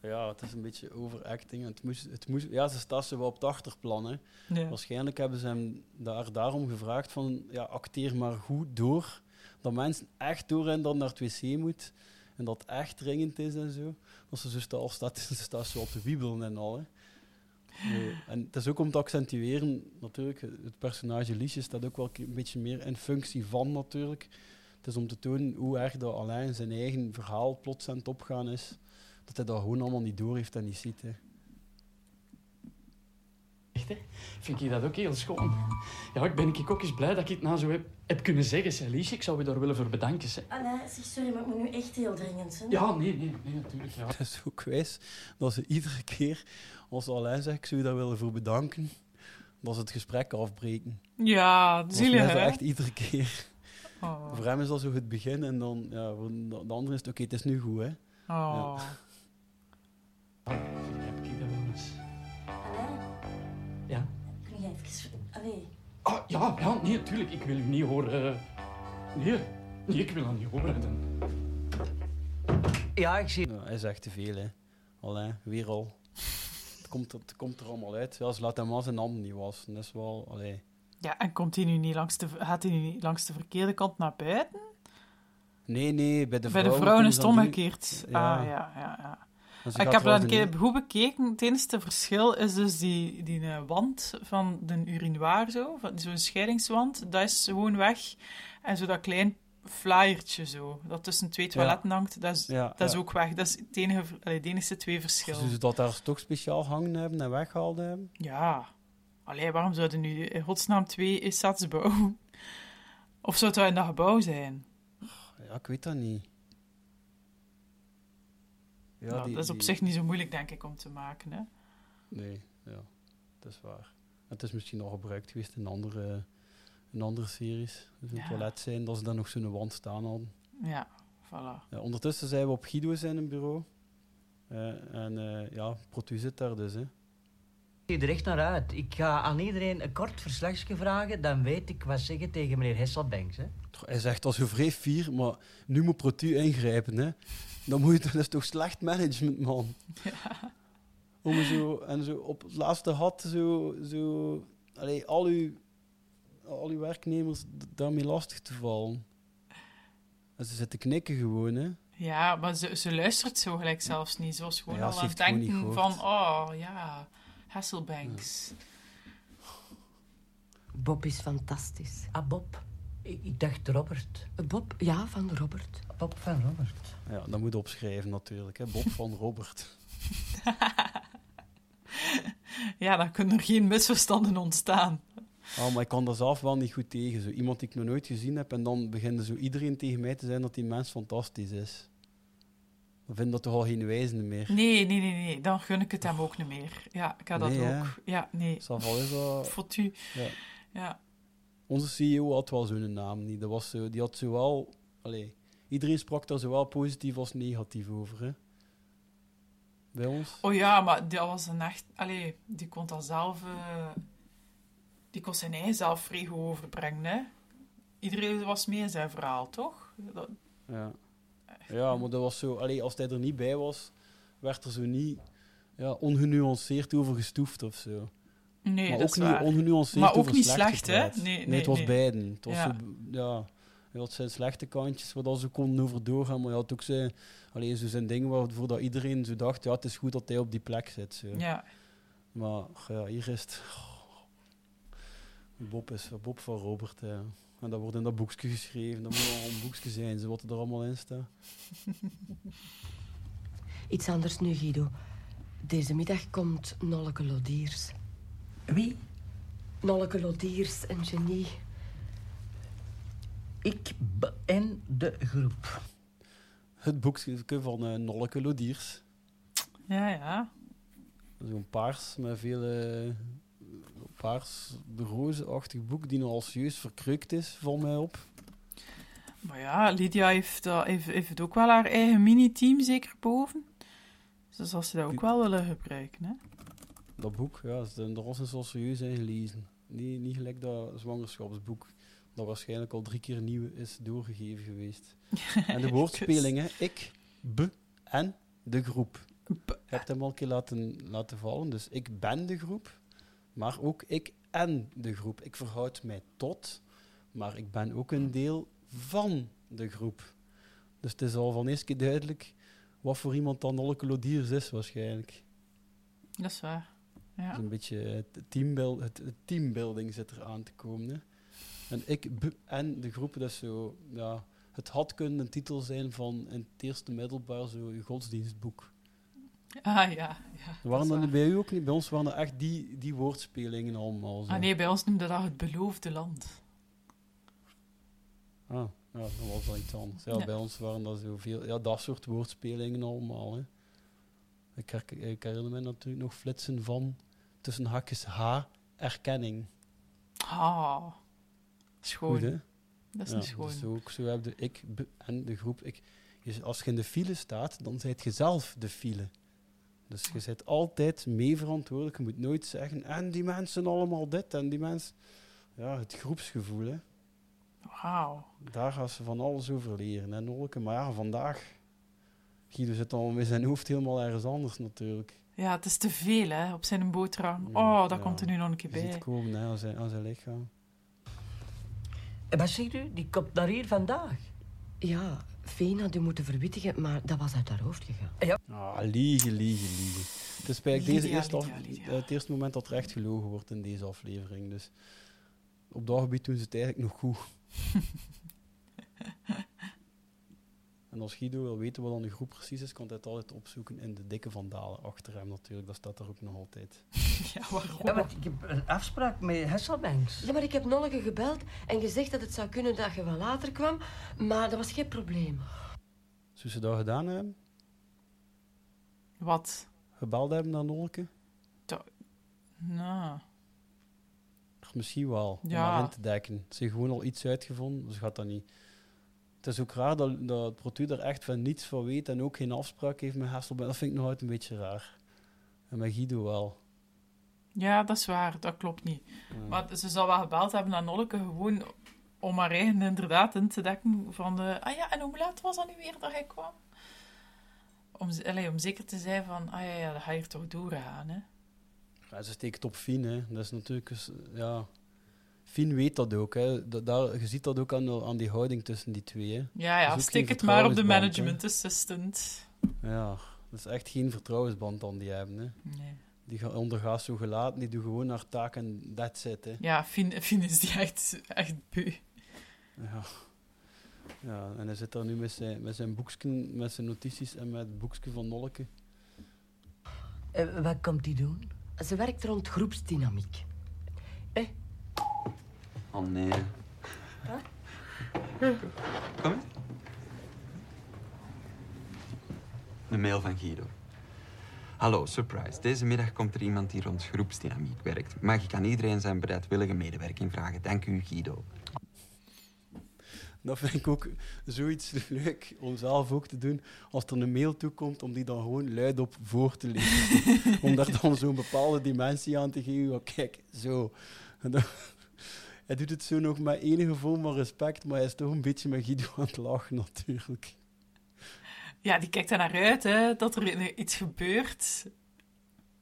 Ja, het is een beetje overacting. Het moest, het moest, ja, ze staat zo wel op het achterplan. Ja. Waarschijnlijk hebben ze hem daar daarom gevraagd van, ja, acteer maar goed door. Dat mensen echt doorrennen dat naar het wc moet. En dat echt dringend is en zo. Als ze zo staat, al staat, ze staat zo op te wiebelen en al. Hè. En het is ook om te accentueren, natuurlijk, het personage Liesje staat ook wel een beetje meer in functie van, natuurlijk. Het is om te tonen hoe erg dat alleen zijn eigen verhaal plots aan het opgaan is. Dat hij dat gewoon allemaal niet door heeft en niet ziet. Hè. Hè? Vind ik dat ook heel schoon. Ja, ik ben ik ook eens blij dat ik het nou zo heb, heb kunnen zeggen, zeg, Liesje. Ik zou je daar willen voor bedanken, zeg. Alain, zeg, sorry, maar ik moet nu echt heel dringend zijn. Ja, nee, nee, nee, natuurlijk, ja. Het is ook wijs dat ze iedere keer, als Alain zegt, ik zou je daar willen voor bedanken, dat ze het gesprek afbreken. Ja, zielig, dat hè? echt iedere keer. Oh. Voor hem is dat zo het begin en dan, ja, voor de de andere is het, oké, het is nu goed, hè. Oh. [LAUGHS] Ja? kun jij even... Allee, Ah, ja, ja, nee, natuurlijk. Ik wil u niet horen. eh. Nee, nee, ik wil dat niet horen. Ja, ik zie... Ja, hij zegt te veel, hè. Alain, weer al. Het komt, er- het komt er allemaal uit. Ja, ze laat hem al zijn handen niet wassen. Dat is wel, allee. Ja, en komt hij nu niet langs de, gaat hij nu niet langs de verkeerde kant naar buiten? Nee, nee, bij de Bij vrouwen... de vrouwen is het omgekeerd. Ja. Ah, ja, ja, ja. Ze Ik heb wel dat een keer goed bekeken. Het enige verschil is dus die, die eh, wand van de urinoir, zo, zo'n scheidingswand, dat is gewoon weg. En zo dat klein flyertje zo, dat tussen twee toiletten hangt, dat is, Ja, dat is ja. ook weg. Dat is het enige, allee, de enige twee verschillen. Zullen ze dat daar toch speciaal hangen hebben en weggehaald hebben? Ja. Allee, waarom zouden nu in godsnaam twee sets bouwen? [LAUGHS] Of zou dat in dat gebouw zijn? Ja, ik weet dat niet. Ja, Nou, die- dat is op die- zich niet zo moeilijk, denk ik, om te maken. Hè? Nee, ja, dat is waar. Het is misschien al gebruikt geweest in andere, in andere series. Dus Ja. het toilet zijn, dat ze daar nog zo'n wand staan hadden. Ja, voilà. Ja, ondertussen zijn we op Guido zijn bureau. Eh, en eh, ja, Protu zit daar dus. Hè. Ik zie er echt naar uit. Ik ga aan iedereen een kort verslagje vragen, dan weet ik wat zeggen tegen meneer Hesselbanks. Hè. Toch, Hij zegt als je vrij vier, maar nu moet Protu ingrijpen. Hè. Dan moet je, dat is toch slecht management, man. Om zo, en zo op het laatste had zo, zo allee, al, uw, al uw werknemers daarmee lastig te vallen. En ze zitten knikken gewoon, hè. Ja, maar ze, ze luistert zo gelijk zelfs niet. Ze was gewoon Ja, al aan het denken van... Oh, ja, Hasselbanks. Bob is fantastisch. Ah, Bob. Ik, ik dacht Robert. Bob, ja, van Robert. Bob van Robert. Ja, dat moet opschrijven natuurlijk. Hè. Bob van Robert. [LAUGHS] Ja, dan kunnen er geen misverstanden ontstaan. Oh, maar ik kan daar zelf wel niet goed tegen. Zo iemand die ik nog nooit gezien heb en dan begint zo iedereen tegen mij te zijn dat die mens fantastisch is. Dan vind dat toch al geen wijze meer. Nee, nee, nee, nee. Dan gun ik het hem ook niet meer. Ja, ik heb dat Nee, hè? ook. Ja, nee. Saval is dat... Foutu. Ja. Ja. Onze CEO had wel zo'n naam niet. Dat was zo, die had zowel... Allee, iedereen sprak daar zowel positief als negatief over. Hè. Bij ons. Oh ja, maar dat was een echt... Allee, die kon dat zelf... eh, die kon zijn eigen zelf vrij goed overbrengen, hè. Iedereen was mee in zijn verhaal, toch? Dat, Ja. ja, maar dat was zo... Allee, als hij er niet bij was, werd er zo niet ja, ongenuanceerd over gestoefd of zo. Nee, maar dat ook is niet waar. ongenuanceerd Maar ook niet slecht hè? Nee, Nee, nee, het was nee. beiden. Het was Ja. zo, ja. Je had zijn slechte kantjes, waar ze konden over doorgaan, maar je had ook zijn, allee, zo zijn dingen waarvoor dat iedereen zo dacht, ja, het is goed dat hij op die plek zit. Zo. Ja. Maar ja, hier is het... Bob is Bob van Robert, ja. En dat wordt in dat boekje geschreven. Dat moet al een boekje zijn, ze wat er allemaal in staat. Iets anders nu, Guido. Deze middag komt Nolleke Lodiers. Wie? Nolleke Lodiers, een genie. Ik ben de groep. Het boekje van uh, Nolleke Lodiers. Ja, ja. Zo'n paars met veel uh, paars de rozenachtig boek die nogal serieus verkreukt is, valt mij op. Maar ja, Lydia heeft, uh, heeft, heeft ook wel haar eigen mini-team zeker boven. Dus als ze dat ook wel willen gebruiken, hè? Dat boek, ja, de roze is al serieus in gelezen. Niet, niet gelijk dat zwangerschapsboek dat waarschijnlijk al drie keer nieuw is doorgegeven geweest. [LAUGHS] en de woordspelingen, ik, b en de groep. Je hebt hem al een keer laten, laten vallen. Dus ik ben de groep, maar ook ik en de groep. Ik verhoud mij tot, maar ik ben ook een deel van de groep. Dus het is al van eerst keer duidelijk wat voor iemand dan Nolke Lodiers is, waarschijnlijk. Dat is waar. Ja. Dus een beetje het, teambuild, het, het, teambuilding zit er aan te komen. Hè. En ik en de groep, dat is zo, ja, het had kunnen een titel zijn van in het eerste middelbaar, zo je godsdienstboek. Ah ja, ja. Waren dan bij u ook niet? Bij ons waren er echt die, die woordspelingen allemaal. Zo. Ah nee, bij ons noemde dat het beloofde land. Ah, ja, dat was wel iets anders. Ja, ja. bij ons waren dat zoveel, ja, dat soort woordspelingen allemaal. Hè. Ik, her, ik herinner me natuurlijk nog flitsen van tussen hakjes H, erkenning. Ah, schoon. Goed, hè? Dat is ja, een schoon. Dus ook zo heb de ik en de groep. Ik, als je in de file staat, dan zijt je zelf de file. Dus je bent altijd mee verantwoordelijk. Je moet nooit zeggen, en die mensen allemaal dit, en die mensen... Ja, het groepsgevoel, hè. Wauw. Daar gaan ze van alles over leren, hè, Nolke. Maar ja, vandaag... Guido zit al met zijn hoofd helemaal ergens anders, natuurlijk. Ja, het is te veel, hè, op zijn boterham. Oh, dat ja, komt er nu nog een keer je bij. ziet komen, hè, aan zijn, aan zijn lichaam. En wat zegt u? Die komt naar hier vandaag? Ja, Veen had u moeten verwittigen, maar dat was uit haar hoofd gegaan. Ja. Ah, liegen, liegen, liegen. Het is bij deze Lydia, eerste af, Lydia, Lydia. het eerste moment dat er echt gelogen wordt in deze aflevering. Dus op dat gebied doen ze het eigenlijk nog goed. [LAUGHS] en als Guido wil weten wat dan de groep precies is, kan hij het altijd opzoeken in de dikke vandalen achter hem natuurlijk. Dat staat er ook nog altijd. [LAUGHS] Ja, waarom? Ja, want ik heb een afspraak met Hesselbanks. Ja, maar ik heb Nolke gebeld en gezegd dat het zou kunnen dat je wel later kwam, maar dat was geen probleem. Zou ze dat gedaan hebben? Wat? Gebeld hebben naar Nolke? Nou, Misschien wel, om Ja. maar in te dekken. Ze heeft gewoon al iets uitgevonden, dus gaat dat niet. Het is ook raar dat, dat Protu er echt van niets van weet en ook geen afspraak heeft met Hasselbank. Dat vind ik nog altijd een beetje raar. En met Guido wel. ja, dat is waar. Dat klopt niet. Ja. Maar ze zou wel gebeld hebben naar Nolke, gewoon om haar eigen inderdaad in te dekken van... De, ah ja, en hoe laat was dat nu weer dat hij kwam? Om, om zeker te zijn van, ah ja, ja, dat ga je er toch doorgaan, hè. Ja, ze steekt het op hè. Dat is natuurlijk... Ja... Fien weet dat ook, hè. Dat, daar, je ziet dat ook aan, de- aan die houding tussen die twee, hè. Ja, ja, Dat steek het maar op de hè. management assistant. Ja, dat is echt geen vertrouwensband dan die hebben, hè. Nee. Die ga- ondergaat zo gelaten, die doet gewoon haar taak en that's it, hè. Ja, Fien, Fien is die echt, echt beu. Ja. Ja, en hij zit daar nu met zijn, met zijn boeksken, met zijn notities en met het boekje van Nolke. En wat komt hij doen? Ze werkt rond groepsdynamiek. Oh nee. Kom eens. Een mail van Guido. Hallo, surprise. Deze middag komt er iemand die rond groepsdynamiek werkt. Mag ik aan iedereen zijn bereidwillige medewerking vragen? Dank u, Guido. Dat vind ik ook zoiets leuk om zelf ook te doen. Als er een mail toekomt, om die dan gewoon luidop voor te lezen. [LAUGHS] om daar dan zo'n bepaalde dimensie aan te geven. Kijk, zo. Hij doet het zo nog met enige vorm van respect, maar hij is toch een beetje met Guido aan het lachen natuurlijk. Ja, die kijkt er naar uit, hè, dat er iets gebeurt.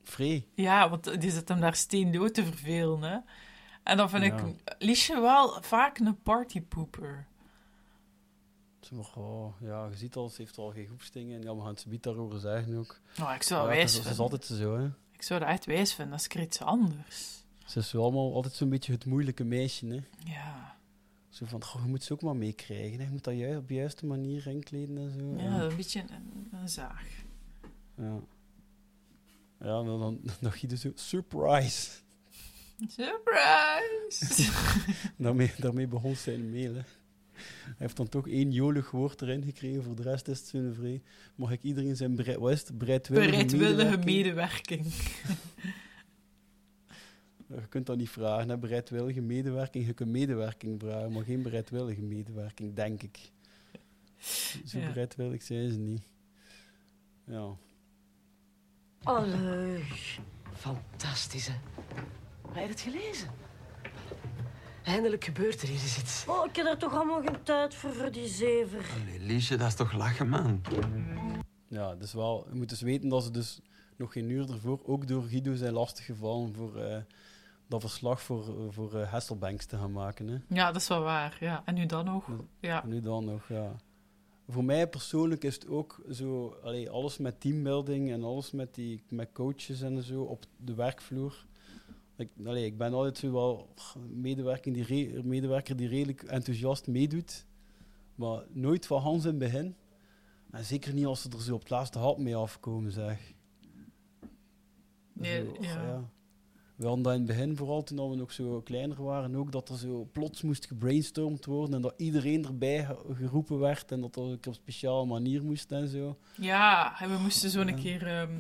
Vree. Ja, want die zit hem daar steendood te vervelen, hè. En dan vind Ja. ik Liesje wel vaak een partypooper. Zeg maar, oh, ja, je ziet al, ze heeft al geen goepstingen. Ja, we gaan het zometeen daarover zeggen ook. Nou, ik zou ja, wijs het is, het is vinden. altijd zo, hè. Ik zou dat echt wijs vinden, dat is iets anders. Ze is wel allemaal altijd zo'n beetje het moeilijke meisje, hè. Ja. Zo van, goh, je moet ze ook maar meekrijgen. Je moet dat ju op de juiste manier inkleden en zo. Ja, een beetje een, een zaag. Ja. Ja, en dan, dan, dan Guido zo, surprise. Surprise! [LAUGHS] daarmee, daarmee begon zijn mail, hè. Hij heeft dan toch één jolig woord erin gekregen, voor de rest is het zo'n vrij. Mag ik iedereen zijn bereid, wat is het? bereidwillige, Bereidwillige medewerking? medewerking. [LAUGHS] Je kunt dat niet vragen, hè? bereidwillige medewerking. Je kunt medewerking vragen, maar geen bereidwillige medewerking, denk ik. Zo Ja. bereidwillig zijn ze niet. Ja. Allee, fantastisch, hè. Heb je het gelezen? Eindelijk gebeurt er hier eens iets. Oh, ik heb er toch allemaal geen tijd voor, voor die zever. Allee, Liesje, dat is toch lachen, man? Ja, dus wel, je moet dus weten dat ze dus nog geen uur ervoor ook door Guido zijn lastiggevallen voor eh, dat verslag voor, voor eh, Hasselbanks te gaan maken. Hè. Ja, dat is wel waar. Ja. En nu dan nog? Ja. Nu dan nog, ja. Voor mij persoonlijk is het ook zo, allee, alles met teambuilding en alles met, die, met coaches en zo op de werkvloer. Ik, allee, ik ben altijd zo wel medewerker die, re- medewerker die redelijk enthousiast meedoet, maar nooit van Hans in het begin. En zeker niet als ze er zo op het laatste hap mee afkomen, zeg. Nee, Zo, ja. We hadden dat in het begin, vooral toen we nog zo kleiner waren, ook dat er zo plots moest gebrainstormd worden en dat iedereen erbij ge- geroepen werd en dat dat ook op een speciale manier moest en zo. Ja, en we moesten zo een keer... ehm,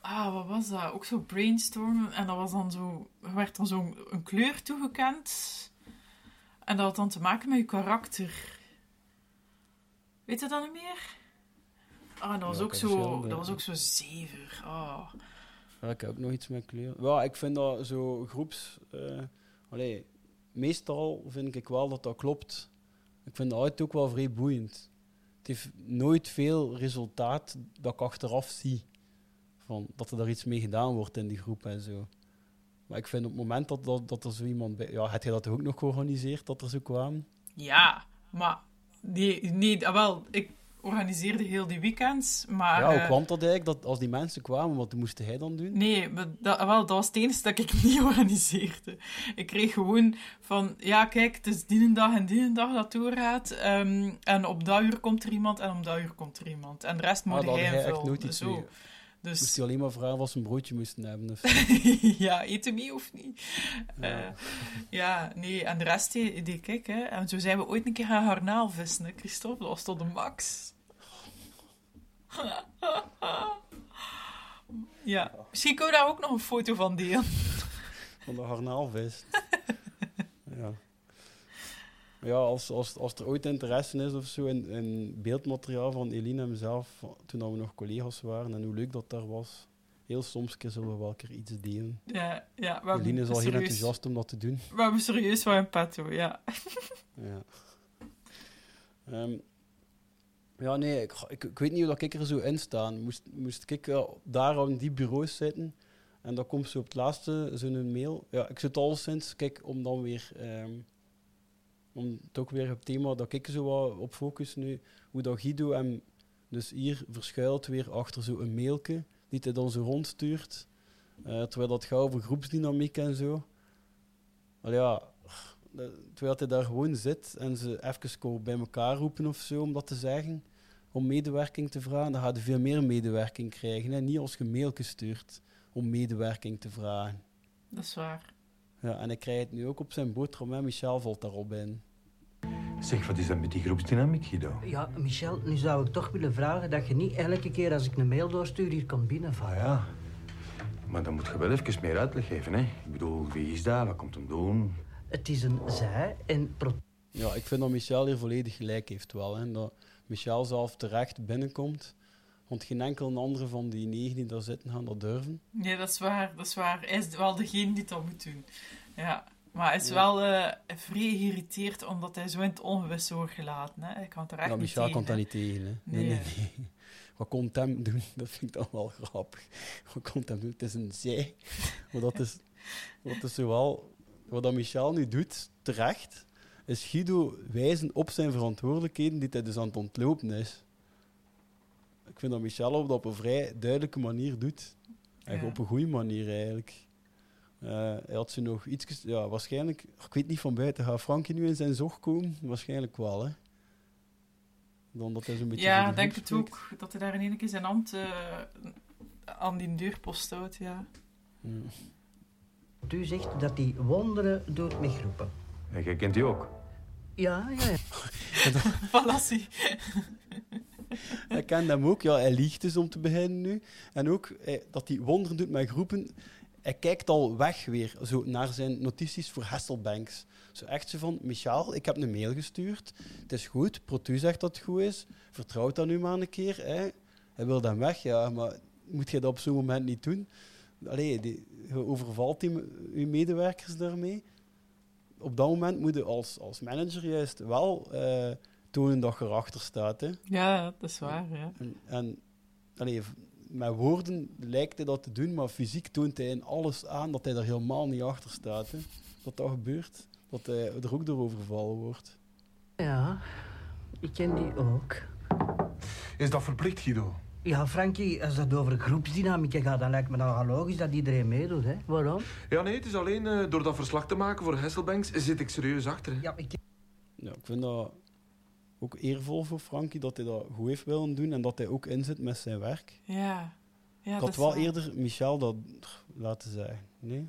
ah, wat was dat? Ook zo brainstormen. En dat was dan zo... Er werd dan zo een kleur toegekend. En dat had dan te maken met je karakter. Weet je dat niet meer? Ah, dat was, Ja, ook, zo, dat was ook zo zever. Ah. Ja, ik heb ook nog iets met kleur. Ja, ik vind dat zo groeps... eh, allee, meestal vind ik wel dat dat klopt. Ik vind dat ook wel vrij boeiend. Het heeft nooit veel resultaat dat ik achteraf zie. Van, dat er daar iets mee gedaan wordt in die groep en zo. Maar ik vind op het moment dat, dat, dat er zo iemand bij... Ja, heb je dat ook nog georganiseerd, dat er zo kwamen? Ja, maar... Nee, nee ah, wel, ik organiseerde heel die weekends, maar... ja, hoe eh, kwam dat eigenlijk, dat als die mensen kwamen, wat moest hij dan doen? Nee, dat, wel, dat was het enige dat ik [LAUGHS] niet organiseerde. Ik kreeg gewoon van, ja, kijk, het is die dag en die dag dat doorgaat. ehm, en op dat uur komt er iemand en op dat uur komt er iemand. En de rest moet Ah, dat hij invullen. nooit iets Zo. mee. Dus Moest hij alleen maar vragen of ze een broodje moesten hebben? Of... [LAUGHS] ja, eten mee of niet? Ja. ja, nee, en de rest deed, deed ik, hè. En zo zijn we ooit een keer gaan garnaalvissen, hè, Christophe. Dat was tot de max. [LAUGHS] ja, misschien kunnen we daar ook nog een foto van delen. Van de garnaalvis. Ja. Als, als, als er ooit interesse is of zo in, in beeldmateriaal van Eline en mezelf, toen we nog collega's waren en hoe leuk dat daar was, heel soms zullen we wel een keer iets delen. Ja, ja, we Eline is al heel enthousiast om dat te doen. We hebben serieus wel een petto, ja. [LAUGHS] Ja. Ehm, ja, nee, ik, ik, ik weet niet hoe dat ik er zo in sta. Moest, moest ik eh, daar aan die bureaus zitten en dan komt zo op het laatste zo'n mail. Ja, ik zit al sinds, kijk, om dan weer, ehm, om toch weer het thema dat ik zo wat op focus nu, hoe dat Guido hem dus hier verschuilt weer achter zo'n mailke, die hij dan zo rondstuurt. Eh, terwijl dat gaat over groepsdynamiek en zo. Maar ja, de- terwijl hij daar gewoon zit en ze even bij elkaar roepen of zo om dat te zeggen, om medewerking te vragen, dan gaat hij veel meer medewerking krijgen. Hè? Niet als je mailtjes stuurt om medewerking te vragen. Dat is waar. Ja, en hij krijgt het nu ook op zijn boterham Michel valt daarop in. Zeg, wat is dat met die groepsdynamiek, Guido? Ja, Michel, nu zou ik toch willen vragen dat je niet elke keer als ik een mail doorstuur hier komt binnenvallen. Ah ja. Maar dan moet je wel even meer uitleg geven, hè? Ik bedoel, wie is dat? Wat komt hem doen? Het is een zij en... pro- Ja, ik vind dat Michel hier volledig gelijk heeft wel. Hè? Dat Michel zelf terecht binnenkomt. Want geen enkel andere van die negen die daar zitten gaan dat durven. Nee, dat is waar, dat is waar. Hij is wel degene die dat moet doen. Ja. Maar hij is Ja. wel eh vrij geïrriteerd omdat hij zo in het ongewisse wordt gelaten. Hè. Hij kan het er echt Ja, niet Michel tegen. komt daar niet tegen. Hè? Nee, Nee. nee, nee. [LAUGHS] Wat komt hem doen? [LAUGHS] Dat vind ik dan wel grappig. Wat komt hem doen? Het is een zij. [LAUGHS] Maar dat is, dat is zowel... Wat dat Michel nu doet, terecht, is Guido wijzen op zijn verantwoordelijkheden die hij dus aan het ontlopen is. Ik vind dat Michel op dat op een vrij duidelijke manier doet. Ja. op een goede manier eigenlijk. Eh, hij had ze nog iets... Ja, waarschijnlijk... Ik weet niet van buiten. Gaat Frankie nu in zijn zog komen? Waarschijnlijk wel, hè. Dan dat hij zo'n beetje... Ja, de ik denk het spreekt. ook. Dat hij daar in één keer zijn hand eh, aan die deurpost houdt, ja. U zegt dat hij wonderen doet met groepen. En jij kent die ook. Ja, ja, ja. [LAUGHS] [LAUGHS] Hij kent hem ook. Ja, hij liegt dus om te beginnen nu. En ook eh, dat hij wonderen doet met groepen. Hij kijkt al weg weer zo naar zijn notities voor Hasselbanks. Zo echt zo van, Michael, ik heb een mail gestuurd. Het is goed, Protu zegt dat het goed is. Vertrouw dat nu maar een keer. Hè. Hij wil dan weg, ja, maar moet je dat op zo'n moment niet doen? Allee, die, je overvalt die, je medewerkers daarmee. Op dat moment moet je als, als manager juist wel eh, tonen dat je erachter staat. Hè. Ja, dat is waar, ja. En, en allee, met woorden lijkt hij dat te doen, maar fysiek toont hij in alles aan dat hij er helemaal niet achter staat. Hè. Dat dat gebeurt, dat hij er ook door overvallen wordt. Ja, ik ken die ook. Is dat verplicht, Guido? Ja, Frankie, als het over groepsdynamiek gaat, dan lijkt me nou logisch dat iedereen meedoet, hè? Waarom? Ja, nee, het is alleen eh, door dat verslag te maken voor Hasselbanks zit ik serieus achter. Hè. Ja, ik... Ja, ik vind dat ook eervol voor Frankie dat hij dat goed heeft willen doen en dat hij ook inzet met zijn werk. Ja. ja ik had wel eerder Michel dat laten zeggen. Nee?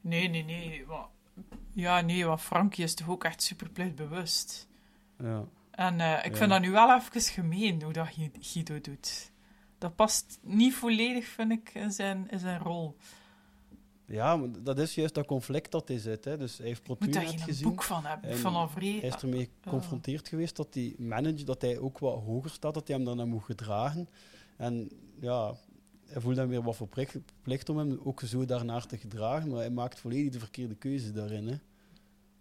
Nee, nee, nee. Ja, nee, want Frankie is toch ook echt super bewust. Ja. En eh, ik Ja. vind dat nu wel even gemeen hoe dat Gui- Guido doet. Dat past niet volledig, vind ik, in zijn, in zijn rol. Ja, maar dat is juist dat conflict dat hij zit. Hè. Dus hij heeft Protu daar geen gezien. boek van hebben. Vrij- Hij is ermee geconfronteerd geweest dat die manager, dat hij ook wat hoger staat, dat hij hem daarna moet gedragen. En ja, hij voelt dan weer wat verplicht plicht om hem ook zo daarnaar te gedragen, maar hij maakt volledig de verkeerde keuze daarin. Hè.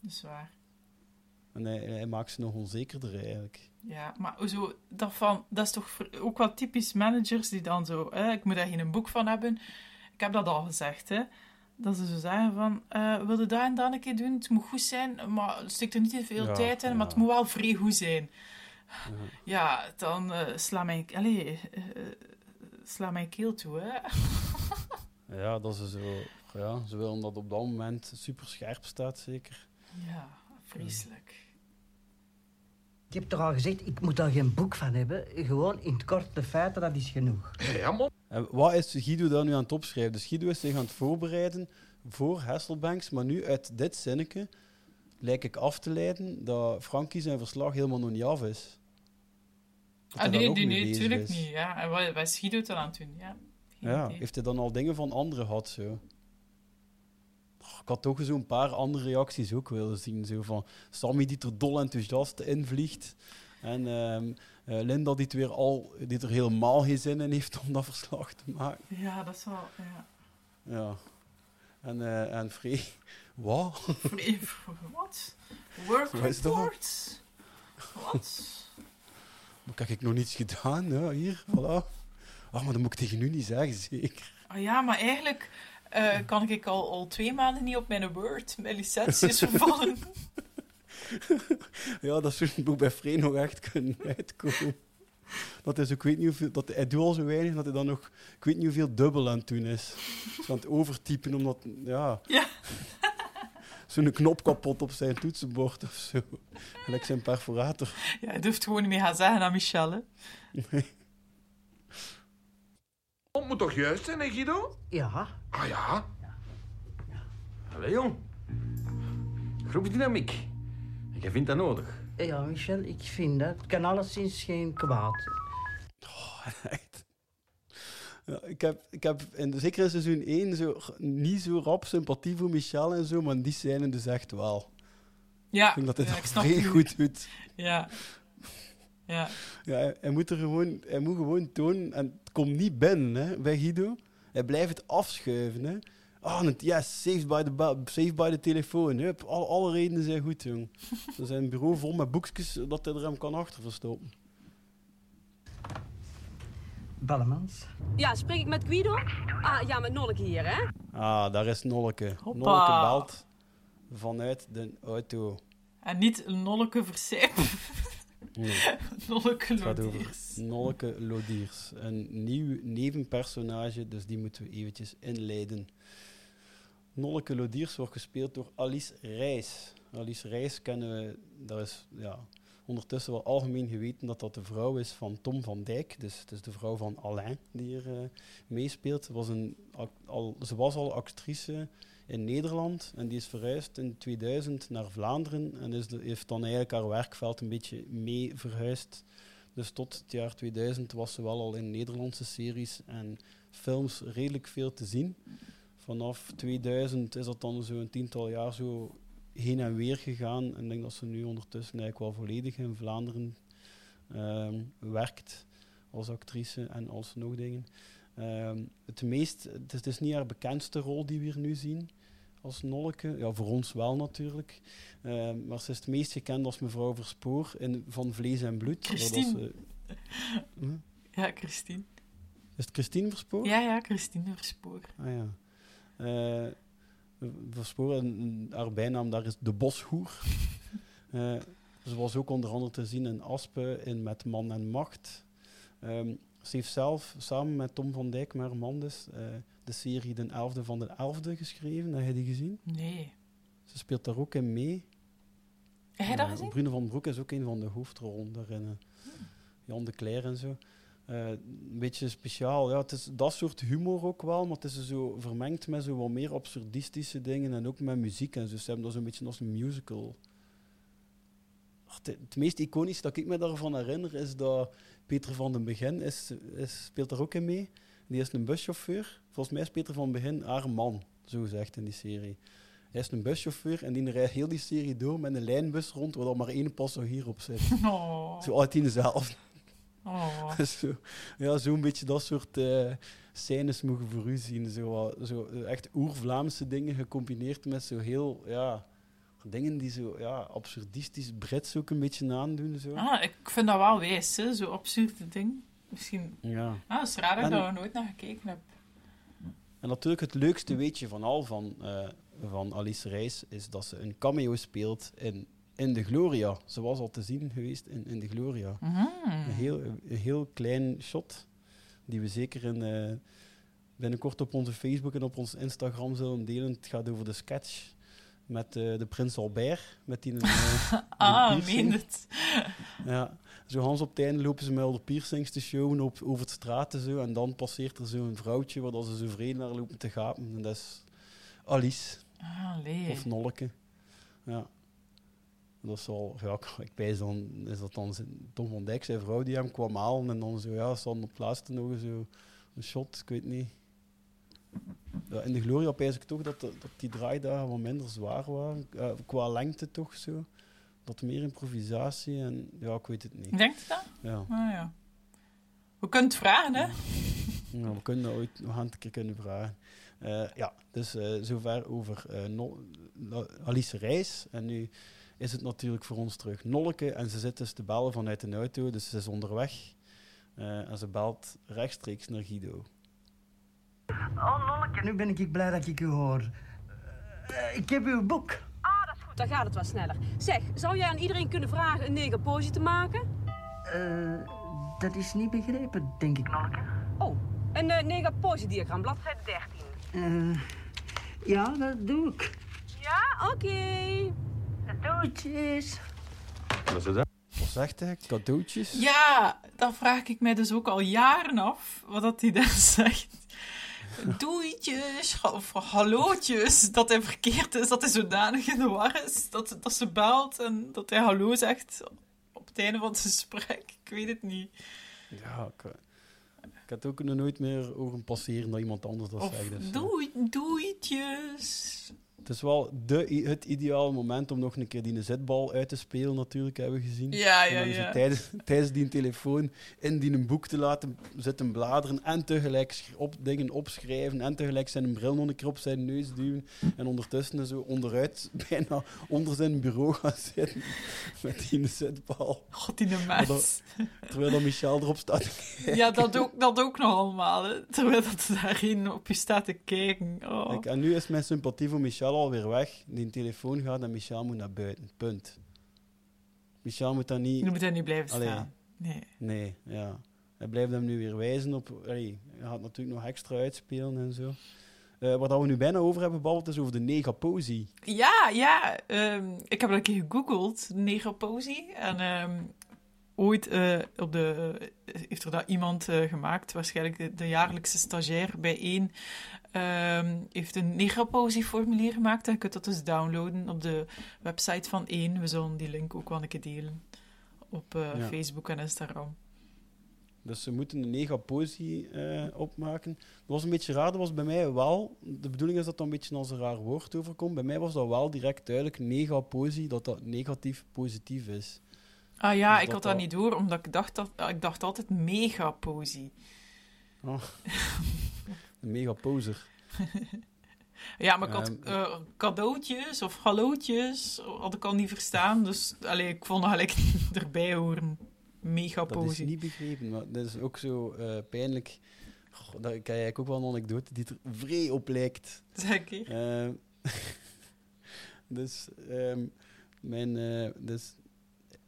Dat is waar. En hij, hij maakt ze nog onzekerder eigenlijk. Ja, maar zo, dat, van, dat is toch ook wel typisch managers die dan zo... Hè, ik moet daar geen boek van hebben. Ik heb dat al gezegd, hè. Dat ze zo zeggen van... eh wil je dat en dat een keer doen? Het moet goed zijn, maar steek er niet te veel Ja, tijd in. Maar het moet wel vrij goed zijn. Ja, dan eh, sla mijn... Allee, eh, sla mijn keel toe, hè. [LAUGHS] Ja, dat ze zo... Ja, ze willen dat op dat moment super scherp staat, zeker. Ja, vreselijk. Ik heb toch al gezegd, ik moet daar geen boek van hebben. Gewoon in het kort de feiten, dat is genoeg. Ja, man. En wat is Guido daar nu aan het opschrijven? Dus Guido is zich aan het voorbereiden voor Hasselbanks, maar nu uit dit zinnetje lijkt ik af te leiden dat Frankie zijn verslag helemaal nog niet af is. Dat Ah, nee, nee, nee, bezig tuurlijk is. niet. Ja. En wat, wat is Guido dan aan het doen? Ja. Heeft hij dan al dingen van anderen gehad? Zo? Oh, Ik had toch zo'n paar andere reacties ook willen zien. Zo van Sammy die er dol enthousiast invliegt. En ehm, eh, Linda die, het weer al, die er helemaal geen zin in heeft om dat verslag te maken. Ja, dat is wel... Ja. Ja. En, eh en Free, wat? Vrij- Wat? Work Wat is dat? report? Wat? Maar heb ik nog niets gedaan? Ja, hier, voilà. Ach, maar dat moet ik tegen u niet zeggen, zeker. Ah ja, maar eigenlijk eh, kan ik al, al twee maanden niet op mijn Word. Mijn licentie is vervallen. [LAUGHS] [LAUGHS] Ja, dat zou moet bij Free nog echt kunnen uitkomen. Dat is ook, ik weet niet hoeveel, dat, hij doet al zo weinig dat hij dan nog, ik weet niet hoeveel dubbel aan het doen is. Aan het overtypen, omdat, ja... Ja. [LAUGHS] Zo'n knop kapot op zijn toetsenbord of zo. Gelijk zijn perforator. Ja, hij durft gewoon niet meer gaan zeggen aan Michel. Hè. Het moet toch juist zijn, hè, Guido? Ja. Ah ja? Allee, jong. Groepsdynamiek. Jij vindt dat nodig. Ja, Michel, ik vind dat. Het kan alleszins geen kwaad. [LAUGHS] Echt. Ja, ik heb, ik heb in, zeker in seizoen 1 zo, niet zo rap sympathie voor Michel en zo, maar die scène dus echt wel. Ja, ik vind dat hij ja, dat u. goed doet. Ja. Ja. Ja, hij, hij moet er gewoon, hij moet gewoon tonen, en het komt niet binnen hè, bij Guido. Hij blijft het afschuiven. Hè. Ah, het, yes, saved by the, saved by the telefoon. Hup, alle, alle redenen zijn goed, jong. [LAUGHS] Er zijn een bureau vol met boekjes dat hij er hem kan achter verstoppen. Ballemans. Ja, spreek ik met Guido? Ah, ja, met Nonneke hier, hè? Ah, daar is Nolleke. Hoppa. Nolleke belt vanuit de auto. En niet. [LAUGHS] Nee. [LAUGHS] Het gaat over Lodiers. Nolleke Lodiers. Een nieuw nevenpersonage, dus die moeten we eventjes inleiden. Nolleke Lodiers wordt gespeeld door Alice Rijs. Alice Rijs kennen we, dat is ja, ondertussen wel algemeen geweten dat dat de vrouw is van Tom van Dijk. Dus het is de vrouw van Alain die hier eh, meespeelt. Was, een, al, ze was al actrice in Nederland en die is verhuisd in 2000 naar Vlaanderen en is de- heeft dan eigenlijk haar werkveld een beetje mee verhuisd. Dus tot het jaar 2000 was ze wel al in Nederlandse series en films redelijk veel te zien. Vanaf 2000 is dat dan zo een tiental jaar zo heen en weer gegaan. En ik denk dat ze nu ondertussen eigenlijk wel volledig in Vlaanderen ehm, werkt als actrice en als nog dingen. Ehm, het, meest, het, is, niet haar bekendste rol die we hier nu zien als Nolke. Ja, voor ons wel natuurlijk. Ehm, maar ze is het meest gekend als mevrouw Verspoor in Van Vlees en Bloed. Dat was, Christine. hm? Ja, Christine. Is het Christine Verspoor? Ja, ja, Christine Verspoor. Ah ja. Eh Verspoor, en- en haar bijnaam daar is de boshoer. [LAUGHS] Eh, ze was ook onder andere te zien in Aspen, in Met Man en Macht. Ehm, ze heeft zelf samen met Tom van Dijk, met haar man dus, eh, de serie De Elfde van de Elfde geschreven. Heb je die gezien? Nee. Ze speelt daar ook in mee. Heb je dat Eh, gezien? Bruno van Broek is ook een van de hoofdrollen daarin. eh. Jan de Cler en zo. Eh, een beetje speciaal. Ja, het is dat soort humor ook wel, maar het is zo vermengd met zo wat meer absurdistische dingen en ook met muziek en zo. Ze hebben dat zo'n beetje als een musical. Ach, Het, het meest iconisch dat ik me daarvan herinner is dat Peter van den Begin is, is, speelt daar ook in mee. Die is een buschauffeur. Volgens mij is Peter van den Begin haar man, zo gezegd in die serie. Hij is een buschauffeur en die rijdt heel die serie door met een lijnbus rond waar er maar één passagier op zit. [LAUGHS] Oh. Zo altijd dezelfde. Oh. [LAUGHS] zo, ja, zo'n beetje dat soort eh scènes mogen voor u zien. Zo, zo eh, echt oer-Vlaamse dingen gecombineerd met zo heel, ja, dingen die zo, ja, absurdistisch Brits ook een beetje aandoen. Zo. Ah, ik vind dat wel wijs, hè? Zo'n absurde ding. Misschien... Ja. Ah, dat is raar dat ik daar nooit naar gekeken heb. En natuurlijk het leukste weetje van al van, eh, van Alice Reis is dat ze een cameo speelt in, in de Gloria. Ze was al te zien geweest in, in de Gloria. Mhm. Een, heel, een heel klein shot die we zeker in, eh, binnenkort op onze Facebook en op ons Instagram zullen delen. Het gaat over de sketch met eh, de Prins Albert. Met die, [LAUGHS] die Ah, meen het. Ja, zo Hans op het einde lopen ze met al de piercings te showen op, over het straten zo. En dan passeert er zo'n vrouwtje waar dat ze zo vrede naar lopen te gapen. En dat is Alice. Ah. Of Nolleke. Ja. Dat is wel, ja, ik- wijs dan, is dat dan Tom van Dijk, zijn vrouw, die hem kwam halen. En dan zo, ja, hadden op laatste nog zo een shot, ik weet niet. Ja, in de Gloria pijs ik toch dat, de- dat die draaidagen wat minder zwaar waren. Eh, qua lengte toch zo. Dat meer improvisatie en ja, ik weet het niet. Denkt je dat? Ja. Ah, ja. We kunnen het vragen, hè? Ja, we kunnen dat ooit, we gaan het een keer kunnen vragen. Eh, ja, dus eh, zover over No- Alice Reis. En nu is het natuurlijk voor ons terug Nolleke. En ze zit dus te bellen vanuit een auto, dus ze is onderweg. Eh, en ze belt rechtstreeks naar Guido. Oh, Nonneke, nu ben ik blij dat ik u hoor. Eh, ik heb uw boek. Ah, dat is goed. Dan gaat het wat sneller. Zeg, zou jij aan iedereen kunnen vragen een negerpoosje te maken? Eh, dat is niet begrepen, denk ik, Nonneke. Oh, een uh, negerpoosje-diagram, bladzijde 13. Eh, ja, dat doe ik. Ja, oké. Cadeautjes. Wat is dat? Wat zegt hij? Cadeautjes? Ja, dat vraag ik mij dus ook al jaren af, wat dat hij daar [LAUGHS] zegt. Doeitjes, of hallootjes, dat hij verkeerd is, dat hij zodanig in de war is, dat, dat ze belt en dat hij hallo zegt op het einde van het gesprek. Ik weet het niet. Ja, ik, eh, ik had ook nog nooit meer horen passeren dat iemand anders dat Of zegt. Dus, eh, doei, doeitjes. Het is wel de, het ideale moment om nog een keer die zetbal uit te spelen, natuurlijk, hebben we gezien. Ja, ja, ja. tijdens, [LAUGHS] tijdens die telefoon in die een boek te laten zitten bladeren en tegelijk op, dingen opschrijven en tegelijk zijn bril nog een keer op zijn neus duwen en ondertussen zo onderuit [LAUGHS] bijna onder zijn bureau gaan zitten [LAUGHS] met die zetbal. God, die mens. dat- Terwijl dan Michel erop staat. Ja, dat ook, dat ook nog allemaal, hè. terwijl dat daarin op je staat te kijken. Oh. Kijk, en nu is mijn sympathie voor Michel alweer weg. Die telefoon gaat en Michel moet naar buiten. Punt. Michel moet dat niet... Je moet daar niet blijven Allee, staan. Nee. Nee, ja. Hij blijft hem nu weer wijzen op... Allee, hij gaat natuurlijk nog extra uitspelen en zo. Eh, wat we nu bijna over hebben gebabbeld is over de negaposie. Ja, ja. ehm, ik heb dat een keer gegoogeld, negroposie. En ehm, ooit eh, op de, eh, heeft er dat iemand gemaakt, waarschijnlijk de, de jaarlijkse stagiair bij één, ehm, heeft een negroposie-formulier gemaakt. En je kunt dat dus downloaden op de website van één. We zullen die link ook wel een keer delen op eh, Ja. Facebook en Instagram. Dus ze moeten een negaposie eh opmaken. Dat was een beetje raar, dat was bij mij wel... De bedoeling is dat dat een beetje als een raar woord overkomt. Bij mij was dat wel direct duidelijk, negaposie, dat dat negatief positief is. Ah ja, Dus ik had dat dat- niet door, omdat ik dacht, dat, ik dacht altijd megaposie. Oh. [LAUGHS] Een megaposer. [LAUGHS] Ja, maar ik had Ehm, eh, cadeautjes of hallootjes had ik al niet verstaan. Dus allee, ik vond het gelijk [LAUGHS] erbij horen. Mega Dat is niet begrepen, maar dat is ook zo eh, pijnlijk. Goh, daar kan je eigenlijk ook wel een anekdote die er vrij op lijkt. Zeg een Eh, [LAUGHS] dus, ehm, mijn, eh, dus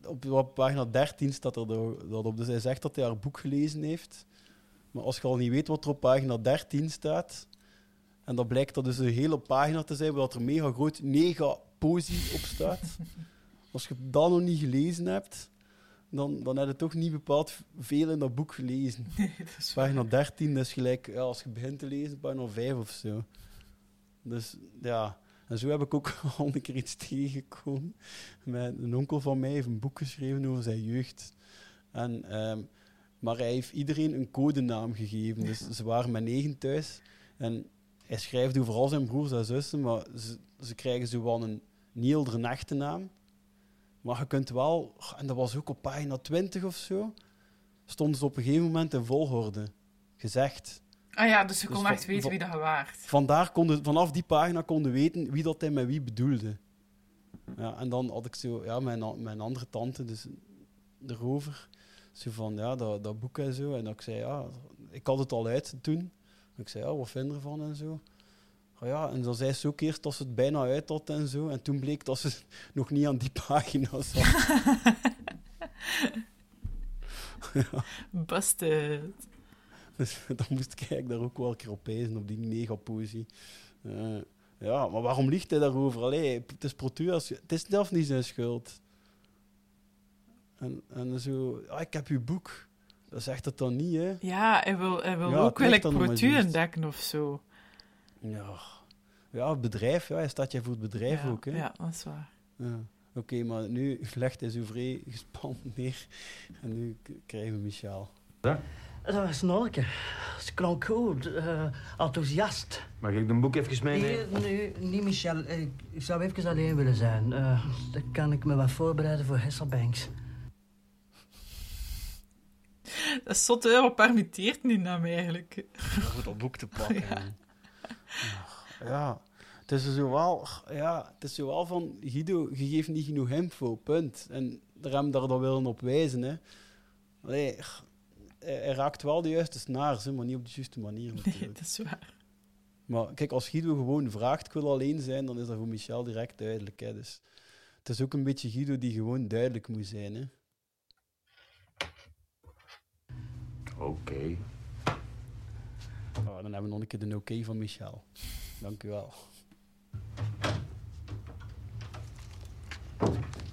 op, op pagina 13 staat er dat dat op. Dus hij zegt dat hij haar boek gelezen heeft. Maar als je al niet weet wat er op pagina 13 staat, en dat blijkt dat dus een hele pagina te zijn, waar dat er mega groot nega-posie op staat. [LAUGHS] Als je dat nog niet gelezen hebt, dan, dan heb je toch niet bepaald veel in dat boek gelezen. [LAUGHS] pagina 13 dat is gelijk, ja, als je begint te lezen, pagina 5 of zo. Dus ja, en zo heb ik ook [LAUGHS] al een keer iets tegengekomen. Met een onkel van mij heeft een boek geschreven over zijn jeugd. En, ehm, maar hij heeft iedereen een codenaam gegeven. Dus ze waren met negen thuis. En hij schrijft over al zijn broers en zussen, maar ze, ze krijgen zo wel een heldere echte naam. Maar je kunt wel, en dat was ook op pagina 20 of zo, stonden ze op een gegeven moment in volgorde gezegd. Ah ja, dus je Dus kon van- echt weten wie dat je waart. Vandaar konden, vanaf die pagina konden weten wie dat hij met wie bedoelde. Ja, en dan had ik zo, ja, mijn, mijn andere tante, dus erover, zo van, ja, dat, dat boek en zo. En dat ik zei, ja, ik had het al uit toen. En ik zei, ja, wat vind je ervan en zo. Ja, en dan zei ze ook eerst dat ze het bijna uit had en zo. En toen bleek dat ze [LAUGHS] nog niet aan die pagina zat. [LAUGHS] ja. Busted. Dus [LAUGHS] dan moest ik eigenlijk daar ook wel een keer op wijzen, op die negaposie. Eh ja, maar waarom ligt hij daarover? Allee, het is Protuas, het is zelf niet zijn schuld. En, en zo, ah, ik heb uw boek. Dat zegt het dan niet, hè? Ja, hij wil, hij wil Ja, ook maar juist. ontdekken of zo. Ja, ja het bedrijf, ja, hij staat je voor het bedrijf Ja, ook, hè? ja, dat is waar. Ja. Oké, maar nu [LAUGHS] legt hij zo vrij gespannen neer. En nu krijgen we Michael. Dat was Nolke. Ze klonk goed, eh, enthousiast. Mag ik een boek even meenemen? Nee, nee, niet Michel. Ik ik zou even alleen willen zijn. Eh, dan kan ik me wat voorbereiden voor Hesselbanks. [LAUGHS] Dat is zot, hè? Wat permitteert die naam eigenlijk? Om dat boek te pakken. [LAUGHS] Ja. Het is zo wel, ja, het is zo wel van Guido, je geeft niet genoeg info, punt. En daar we daar dan willen op wijzen. Hè. Allee, hij, raakt wel de juiste snaars, hè, maar niet op de juiste manier. Nee, natuurlijk. dat is waar. Maar kijk, als Guido gewoon vraagt, ik wil alleen zijn, dan is dat voor Michel direct duidelijk. Hè. Dus het is ook een beetje Guido die gewoon duidelijk moet zijn. Hè. Oké. Oh, dan hebben we nog een keer de oké van Michel. Dank u wel.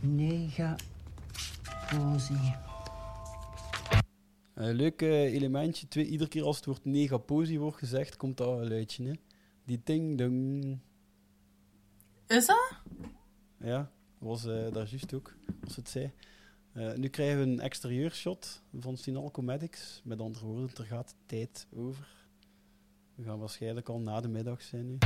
Negaposie. Een leuk eh, elementje. Twee, iedere keer als het woord negaposie wordt gezegd, komt dat geluidje. Hè? Die ding dong. Is dat? Ja, was eh, daar juist ook, als het zei. Eh, nu krijgen we een exterieurshot van Sinalco Medics. Met andere woorden, er gaat tijd over. We gaan waarschijnlijk al na de middag zijn nu.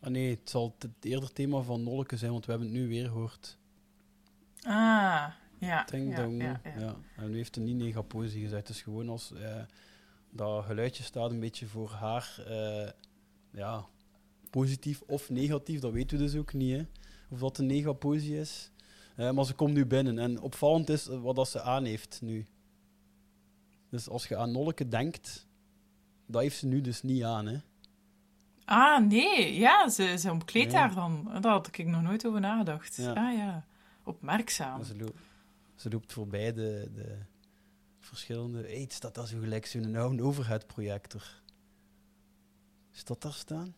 Ah nee, het zal het eerder thema van Nolke zijn, want we hebben het nu weer gehoord. Ah, ja. Ding ja, dong. ja, Ja, ja. En nu heeft hij niet negaposie gezegd. Het is gewoon als eh, dat geluidje staat een beetje voor haar eh, ja, positief of negatief. Dat weten we dus ook niet. Hè? Of dat een negaposie is. Eh, maar ze komt nu binnen. En opvallend is wat dat ze aan heeft nu. Dus als je aan Nolke denkt, dat heeft ze nu dus niet aan, hè. Ah, nee. Ja, ze, ze omkleedt Nee. haar dan. Daar had ik nog nooit over nagedacht. Ja. Ah ja, opmerkzaam. Ze, loopt, ze loopt voorbij de, de verschillende... Het staat daar zo gelijk zo'n oude overhead-projector. Is dat daar staan?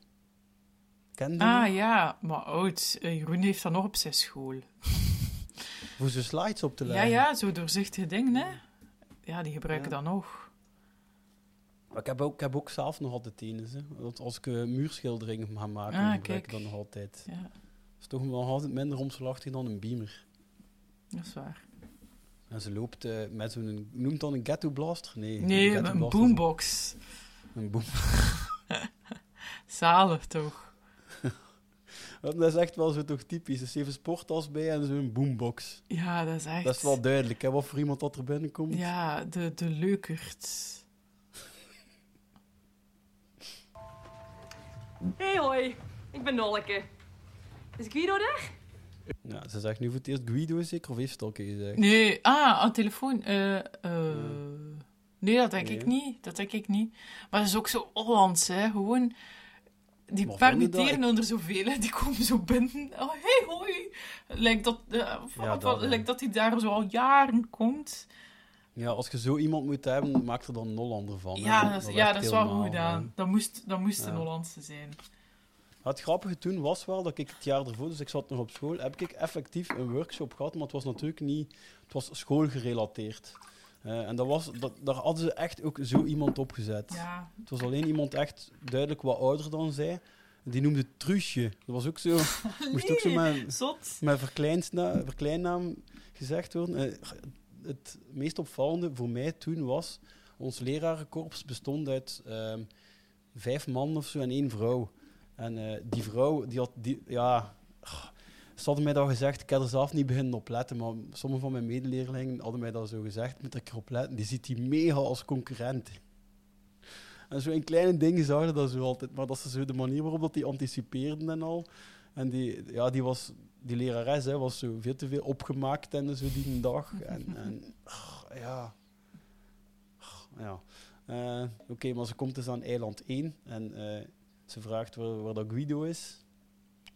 Ken je die Ah ja, maar oud. Eh, Jeroen heeft dat nog op zijn school. [LAUGHS] Voor zijn slides op te Ja, leggen. ja, zo doorzichtige dingen, hè. Ja, die gebruiken dat nog. Maar ik heb ook, ik heb ook zelf nog altijd. Hè. Want als ik eh, muurschilderingen ga maken, Ah, dan gebruik ik dat nog altijd. Ja. Dat is toch nog altijd minder omslachtig dan een beamer. Dat is waar. En ze loopt eh, met zo'n... Noemt dat een ghetto blaster? Nee, Nee, ghetto een blaster boombox. Een boom. [LAUGHS] Zalig, toch? [LAUGHS] dat is echt wel zo toch typisch. Is even sporttas bij en zo'n boombox. Ja, dat is echt... Dat is wel duidelijk, hè, wat voor iemand dat er binnenkomt. Ja, de, de leukert. Hey hoi, ik ben Nolke. Is Guido daar? [LAUGHS] Ja, ze zegt nu voor het eerst Guido zeker, of heeft het al een keer gezegd? Nee, ah, aan telefoon. eh, eh, Nee, dat denk Nee, ik niet. Dat denk ik niet. Maar dat is ook zo Hollands, hè. Gewoon... Die Maar dat? permitteren er zoveel, hè. Die komen zo binnen. Oh, hey, hoi. Lijkt dat, eh, Ja, dat, lijkt dat hij daar zo al jaren komt. Ja, als je zo iemand moet hebben, maak er dan een Hollander van. hè. Ja, dat is, ja, dat is wel goed gedaan. Dat moest, dat moest een Hollandse zijn. Het grappige toen was wel dat ik het jaar ervoor, dus ik zat nog op school, heb ik effectief een workshop gehad, maar het was natuurlijk niet, het was schoolgerelateerd. Eh, en dat was, dat, daar hadden ze echt ook zo iemand opgezet. Ja. Het was alleen iemand echt duidelijk wat ouder dan zij. Die noemde Truusje. Dat was ook zo. [LAUGHS] moest ook zo met, met verkleinnaam gezegd worden. Eh, het meest opvallende voor mij toen was. Ons lerarenkorps bestond uit ehm, vijf mannen of zo en één vrouw. En eh, die vrouw, die had. Die, ja, ze hadden mij dat gezegd. Ik heb er zelf niet beginnen op letten, maar sommige van mijn medeleerlingen hadden mij dat zo gezegd. Moet ik erop letten? Die ziet die mega als concurrent. En zo in kleine dingen zagen dat zo altijd. Maar dat ze zo de manier waarop dat die anticipeerden en al. En die, ja, die, was, die lerares hè, was zo veel te veel opgemaakt en zo die dag. En, [LAUGHS] en ja. Ja. Eh, Oké, maar ze komt dus aan eiland 1 en eh, ze vraagt waar, waar dat Guido is.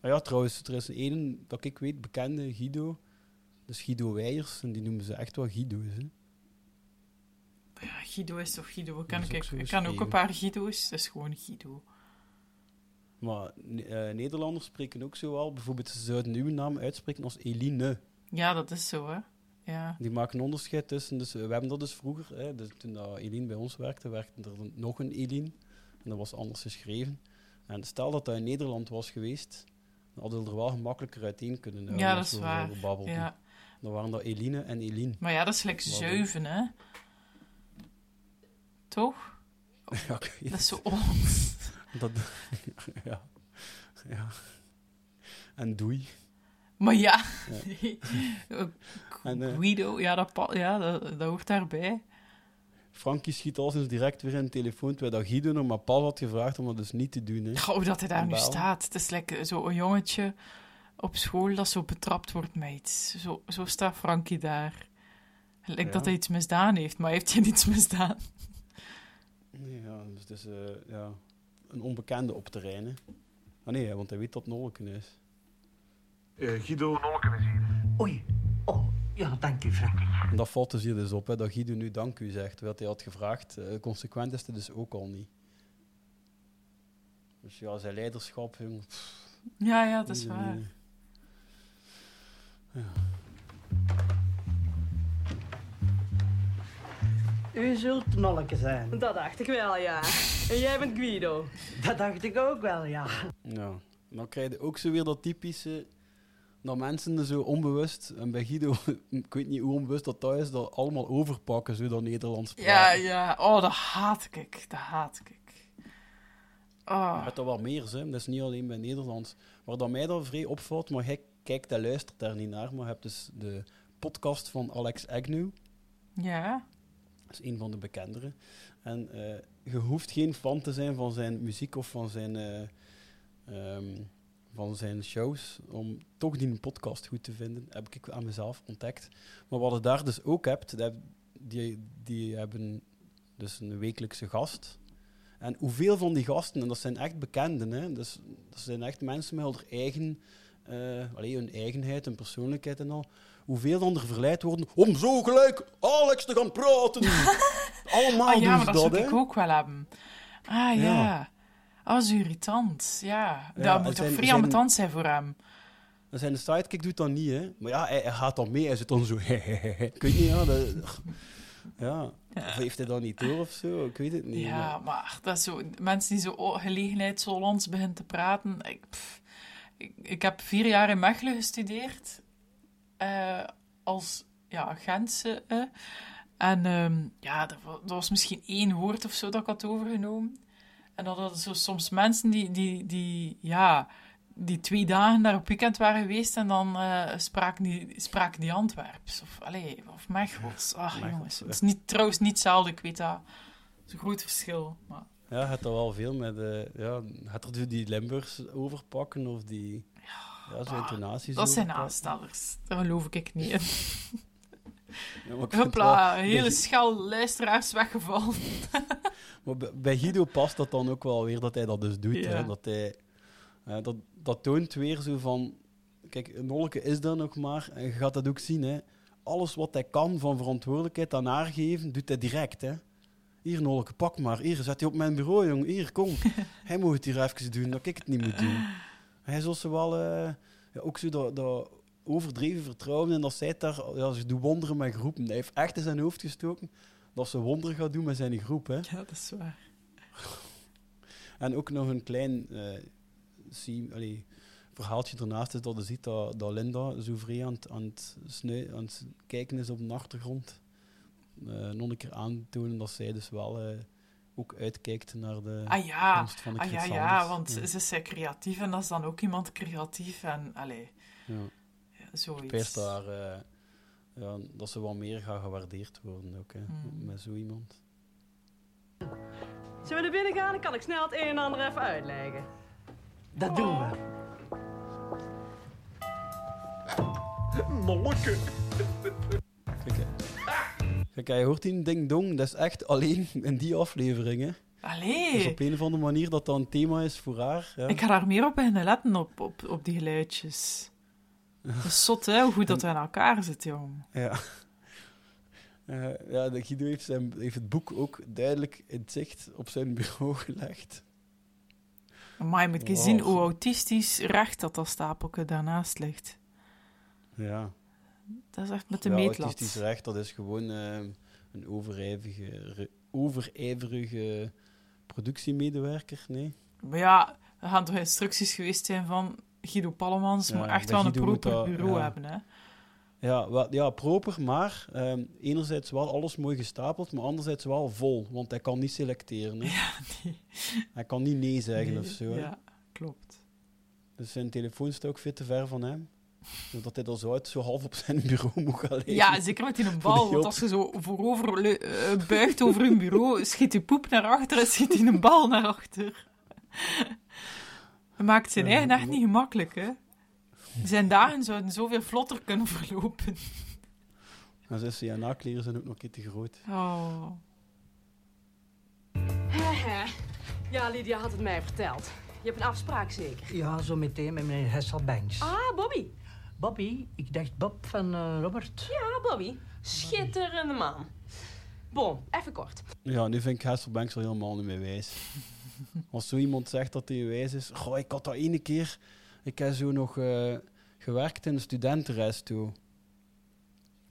Ah ja, trouwens, er is een ene dat ik weet, bekende Guido. Dus Guido Weijers, en die noemen ze echt wel Guido's. Hè. Ja, Guido is toch Guido? Ik ken, ik, zo ik ken ook een paar Guido's. Dat is gewoon Guido. Maar eh, Nederlanders spreken ook zo wel. Bijvoorbeeld, ze zouden uw naam uitspreken als Eline. Ja, dat is zo, hè. Ja. Die maken een onderscheid tussen. Dus, eh, we hebben dat dus vroeger. Hè, dus toen dat Eline bij ons werkte, werkte er nog een Eline. En dat was anders geschreven. En stel dat dat in Nederland was geweest, dan hadden we er wel gemakkelijker uiteen kunnen houden Ja, dat is waar. Ja. Dan waren dat Eline en Eline. Maar ja, dat is Wat zuiven, hè. Toch? [LAUGHS] Ja, Dat is zo. Hollands. [LAUGHS] Dat, [LAUGHS] ja. ja. En doei. Maar ja, Ja. nee. Eh, En, Guido, ja, dat, ja dat, dat hoort daarbij. Frankie schiet al sinds direct weer in de telefoon, terwijl dat Guido nog maar Paul had gevraagd om dat dus niet te doen. Hè. Hoe dat hij daar nu staat. Het is lekker zo'n jongetje op school dat zo betrapt wordt met iets. Zo, zo staat Frankie daar. Lijkt Ja. dat hij iets misdaan heeft, maar heeft hij niets misdaan? Nee, ja, dus het is eh, ja, een onbekende op terrein. Hè. Ah nee, want hij weet dat het Nolken is. Eh, Guido Nolken is hier. Oei. Ja, dank u, Frank. En dat valt dus hier dus op, hè, dat Guido nu dank u zegt, terwijl hij had gevraagd. Eh, consequent is het dus ook al niet. Dus ja, zijn leiderschap, jong, pff, Ja, ja, dat is waar. Ja. U zult Nolke zijn. Dat dacht ik wel, ja. En jij bent Guido. Dat dacht ik ook wel, ja. Ja, dan krijg je ook zo weer dat typische dat mensen zo onbewust, en bij Guido, [LAUGHS] ik weet niet hoe onbewust dat dat is, dat allemaal overpakken, zo dat Nederlands praten. Ja, ja. Oh, dat haat ik. Dat haat ik. Oh. Je hebt dat wel meer, hè. dat is niet alleen bij Nederlands. Waar dat mij dat vrij opvalt, maar jij kijkt en luistert daar niet naar, maar je hebt dus de podcast van Alex Agnew. Ja. Dat is een van de bekendere. En eh, je hoeft geen fan te zijn van zijn muziek of van zijn, eh, ehm, van zijn shows om toch die podcast goed te vinden. Heb ik aan mezelf ontdekt. Maar wat je daar dus ook hebt, die, die hebben dus een wekelijkse gast. En hoeveel van die gasten, en dat zijn echt bekenden, hè, dus, dat zijn echt mensen met hun eigen, uh, hun eigenheid en persoonlijkheid en al. Hoeveel dan er verleid worden om zo gelijk Alex te gaan praten. [LAUGHS] Allemaal ah, ja, maar dat dat, zou ik ook wel hebben. Ah ja. Ja. Ah, irritant. Ja, Ja, dat moet toch zijn- vrij zijn- ambetant zijn voor hem. Zijn sidekick doet dat niet, hè. Maar ja, hij, hij gaat dan mee. Hij zit dan zo... [LAUGHS] ik weet niet, ja. Dat, [LAUGHS] ja. Of heeft hij dat niet door of zo? Ik weet het niet. Ja, maar dat is zo, mensen die zo gelegenheid zo Hollands beginnen te praten. Ik, pff, ik, ik heb vier jaar in Mechelen gestudeerd. eh, als ja, Gentse. en ehm, ja, dat was misschien één woord of zo dat ik had overgenomen. En dat hadden zo soms mensen die, die, die, ja, die twee dagen daar op weekend waren geweest en dan eh, spraken, die, spraken die Antwerps. Of, allee, of Mechels. Ach, Mechels, jongens. ja. Het is niet, trouwens niet hetzelfde, ik weet dat. Het is een groot verschil. Maar Ja, het er wel veel met... eh ja, het er die Limburgs overpakken of die... Ja, zo intonaties dat zijn aanstellers. Daar geloof ik niet in. Ja, Hopla, wel- hele schel luisteraars weggevallen. Maar bij- Guido past dat dan ook wel weer dat hij dat dus doet. Ja. Hè? Dat, hij, dat, dat toont weer zo van... Kijk, Nolke is dat nog maar. En je gaat dat ook zien. Hè? Alles wat hij kan van verantwoordelijkheid aan haar geven, doet hij direct. Hè? Hier, Nolke, pak maar. Hier, zet je op mijn bureau, jong. Hier, kom. [LAUGHS] hij moet het hier even doen, dat ik het niet moet doen. Hij is also wel... eh, ja, ook zo dat, dat overdreven vertrouwen en dat zij daar... Ja, ze doet wonderen met groepen. Hij heeft echt in zijn hoofd gestoken dat ze wonderen gaat doen met zijn groep. Hè? Ja, dat is waar. [LAUGHS] En ook nog een klein eh, zie, allee, verhaaltje ernaast is dat je ziet dat, dat Linda zo vrij aan het, aan, het snui- aan het kijken is op de achtergrond. Eh, nog een keer aantonen dat zij dus wel eh, ook uitkijkt naar de Ah ja, komst van de ah, ja, ja, want Ja. ze is creatief en dat is dan ook iemand creatief. En allee, Ja. Ik zoiets. daar ja, dat ze wat meer gaat gewaardeerd worden ook, hè, Hmm. met zo iemand. Zullen we naar binnen gaan? Dan kan ik snel het een en ander even uitleggen. Dat doen we. Nolke. Kijk. Kijk, hij hoort die ding-dong, dat is echt alleen in die aflevering. Hè. Allee. Dus op een of andere manier dat dat een thema is voor haar. Ja. Ik ga daar meer op beginnen letten, op, op, op die geluidjes. Dat is zot, hè, hoe goed dat in elkaar zit, jong. Ja. [LAUGHS] Eh, ja, de Guido heeft, zijn, heeft het boek ook duidelijk in het zicht op zijn bureau [LAUGHS] gelegd. Maar je moet Wow. zien hoe autistisch recht dat dat stapelke daarnaast ligt. Ja. Dat is echt met de ja, meetlat. autistisch recht, dat is gewoon eh, een overijvige, re- overijverige productiemedewerker, nee? Maar ja, er gaan toch instructies geweest zijn van Guido Pallemans Ja, moet echt wel een Guido proper dat- bureau ja. hebben, hè. Ja, wel, ja proper, maar ehm, enerzijds wel alles mooi gestapeld, maar anderzijds wel vol, want hij kan niet selecteren. Hè? [LAUGHS] Ja, nee. Hij kan niet nee zeggen Nee, of zo. hè. Ja, klopt. Dus zijn telefoon staat ook veel te ver van hem. Zodat hij er zo uit zo half op zijn bureau [LAUGHS] moet gaan liggen. Ja, zeker met die een bal. Want als je zo voorover eh, buigt over hun bureau, schiet die poep naar achter en schiet die een bal naar achter. Hij maakt zijn eigen echt niet gemakkelijk, hè. Zijn dagen zouden zoveel vlotter kunnen [LAUGHS] verlopen. En zijn CNA-kleren zijn ook nog een keer te groot. Oh. Ja, Lydia had het mij verteld. Je hebt een afspraak zeker? Ja, zo meteen met meneer Hesselbanks. Ah, Bobby. Bobby, ik dacht Bob van eh, Robert. Ja, Bobby. Schitterende man. Bon, even kort. Ja, nu vind ik Hasselbanks al helemaal niet meer wijs. Als zo iemand zegt dat hij wijs is... Goh, ik had dat ene keer... Ik heb zo nog eh, gewerkt in een studentenreis toe.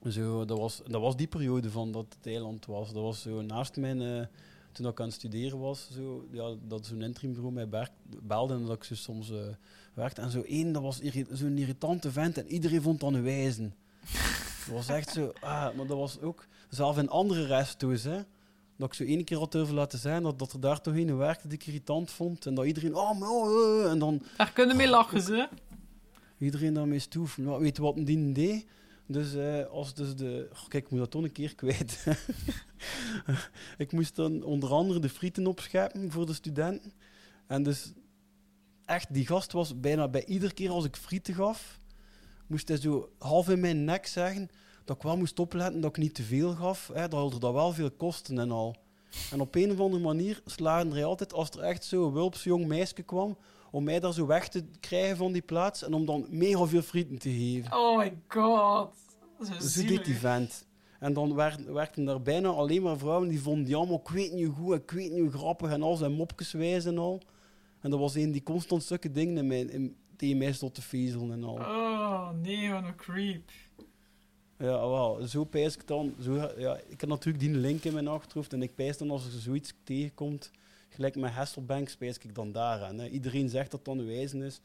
Zo, dat, was, dat was die periode van dat het eiland was. Dat was zo naast mijn... eh, toen ik aan het studeren was, zo, ja, dat zo'n interimbureau mij belde en dat ik zo soms eh, werkte. En zo één, dat was irri- zo'n irritante vent en iedereen vond dat een wijzen. Dat was echt zo... Ah, maar dat was ook... Zelf in andere resto's, hè. Dat ik zo één keer had durven laten zijn, dat, dat er daar toch een werkte die ik irritant vond. En dat iedereen... Oh, maar, oh, eh," en dan... Daar kunnen mee lachen, ze. Iedereen daarmee stoef. Nou, weet je wat een dien deed? Dus eh, als dus de... Oh, kijk, ik moet dat toch een keer kwijt. [LAUGHS] ik moest dan onder andere de frieten opscheppen voor de studenten. En dus echt, die gast was bijna bij iedere keer als ik frieten gaf, moest hij zo half in mijn nek zeggen dat ik wel moest opletten dat ik niet te veel gaf. Hè, dat er dat wel veel kosten en al. En op een of andere manier slagen er altijd, als er echt zo'n wulps jong meisje kwam, om mij daar zo weg te krijgen van die plaats en om dan mega veel frieten te geven. Oh my god. Zo Zo zielig. deed die vent. En dan werkten daar bijna alleen maar vrouwen die vonden die allemaal, ik weet niet hoe goed, ik weet niet hoe grappig en al zijn mopjes wijs en al. En er was een die constant stukken dingen in mij, in, tegen mij stond te vezelen en al. Oh nee, wat een creep. Ja, wel, zo pijs ik dan. Zo, ja, ik heb natuurlijk die link in mijn achterhoofd en ik pijs dan als er zoiets tegenkomt, gelijk met Hasselbanks, pijs ik dan daaraan. Hè. Iedereen zegt dat dat een wijze is,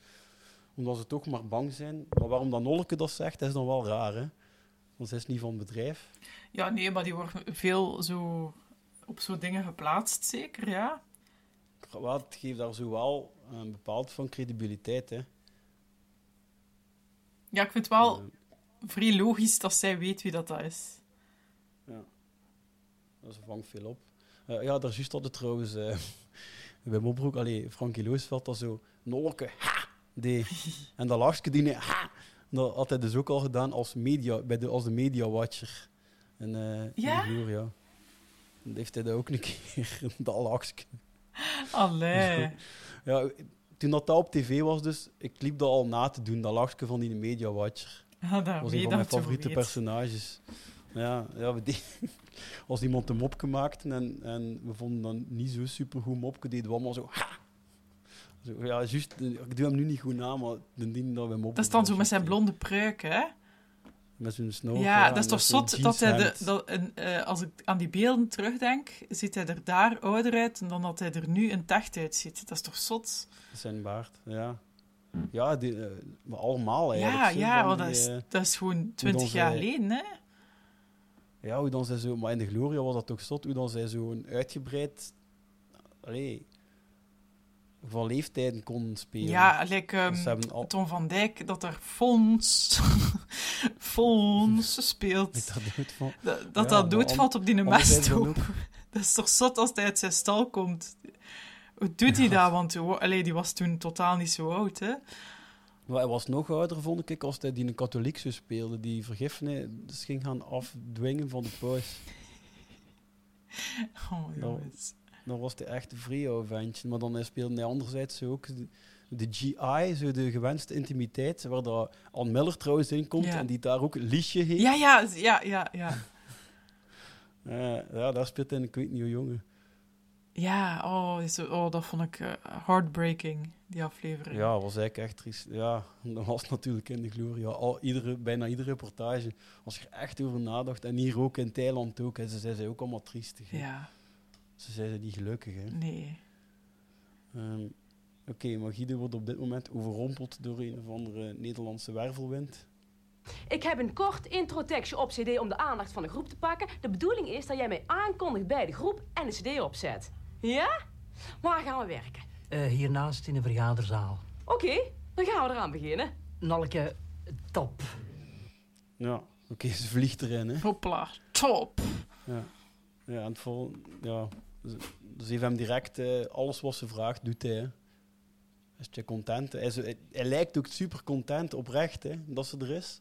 omdat ze toch maar bang zijn. Maar waarom dan Nolke dat zegt, is dan wel raar, hè. Want zij is niet van het bedrijf. Ja, nee, maar die wordt veel zo op zo'n dingen geplaatst, zeker, ja. Het geeft daar zo wel een bepaald van credibiliteit, hè. Ja, ik vind het wel vrij logisch dat zij weet wie dat, dat is. Ja. Dat vangt veel op. Eh, ja, daar juist hadden trouwens eh [LAUGHS] bij Mobroek, allee, Frankie Loosveld, dat zo Nolke, ha, deed. [LAUGHS] en dat lachje die ha, dat had hij dus ook al gedaan als, media, bij de, als de media-watcher. En, eh, Ja? in de vloer, ja. Heeft hij dat ook een keer, [LAUGHS] dat lachje. Allee. ja, toen dat, dat op tv was, dus, ik liep dat al na te doen, dat lachje van die media-watcher. Ja, dat was een van mijn favoriete personages. Ja, ja we [LAUGHS] als iemand een mopje maakte en, en we vonden dan niet zo super goed mopje, deden we allemaal zo. Ha! zo ja, juist, ik doe hem nu niet goed na, maar de dien dat we mopje. Dat is dan zo met zijn blonde pruik, hè? Met zijn snor. Ja, dat is toch zot dat hij de, dat, een, eh, als ik aan die beelden terugdenk, ziet hij er daar ouder uit dan dat hij er nu in tacht uitziet. Dat is toch zot? Zijn baard, ja. Ja, die, eh, maar allemaal eigenlijk. Ja, ja, want dat is, eh, dat is gewoon twintig jaar geleden, hè? Ja, hoe dan zij zo... Maar in de Gloria was dat toch zot, hoe dan zij zo'n uitgebreid... Allee, van leeftijden kon spelen. Ja, like, Dus al... Tom van Dijk, dat er Fons, [LAUGHS] Fons speelt. Dat dat. Dat Ja, dat, doodvalt op die mesthoop. [LAUGHS] Dat is toch zot als hij uit zijn stal komt. Hoe doet hij dat? Want hoe- allee, die was toen totaal niet zo oud, hè? Maar hij was nog ouder, vond ik, als hij die een katholiek zo speelde, die vergiffenis ging gaan afdwingen van de paus. [LAUGHS] Oh, jongens. dan was hij echt een vrij oude ventje. Maar dan speelde hij anderzijds ook de, GI, zo de gewenste intimiteit, waar dat Ann Miller trouwens in komt Ja. en die daar ook Liesje heeft. Ja, ja, ja, ja, [LAUGHS] ja. Ja, daar speelt hij een, niet hoe jongen. Ja, oh, is- oh dat vond ik eh, heartbreaking, die aflevering. Ja, was eigenlijk echt triest. Ja, dat was natuurlijk in de gloria. Al, iedere, bijna iedere reportage, als je er echt over nadacht, en hier ook in Thailand ook, ze zijn ze ook allemaal triestig. hè. Ja. Ze zijn ze niet gelukkig, hè. Nee. Ehm, Oké, maar Guido wordt op dit moment overrompeld door een of andere Nederlandse wervelwind. Ik heb een kort introtekstje op cd om de aandacht van de groep te pakken. De bedoeling is dat jij mij aankondigt bij de groep en de cd opzet. Ja? Waar gaan we werken? Eh, hiernaast in de vergaderzaal. Oké, dan gaan we eraan beginnen. Nalke, top. Ja, oké, ze vliegt erin, hè. Hopla, top. Ja, ja en het vol, ja, ze, ze heeft hem direct eh, alles wat ze vraagt, doet hij. Hè. Is je content? Hij, hij lijkt ook super content, oprecht, hè, dat ze er is.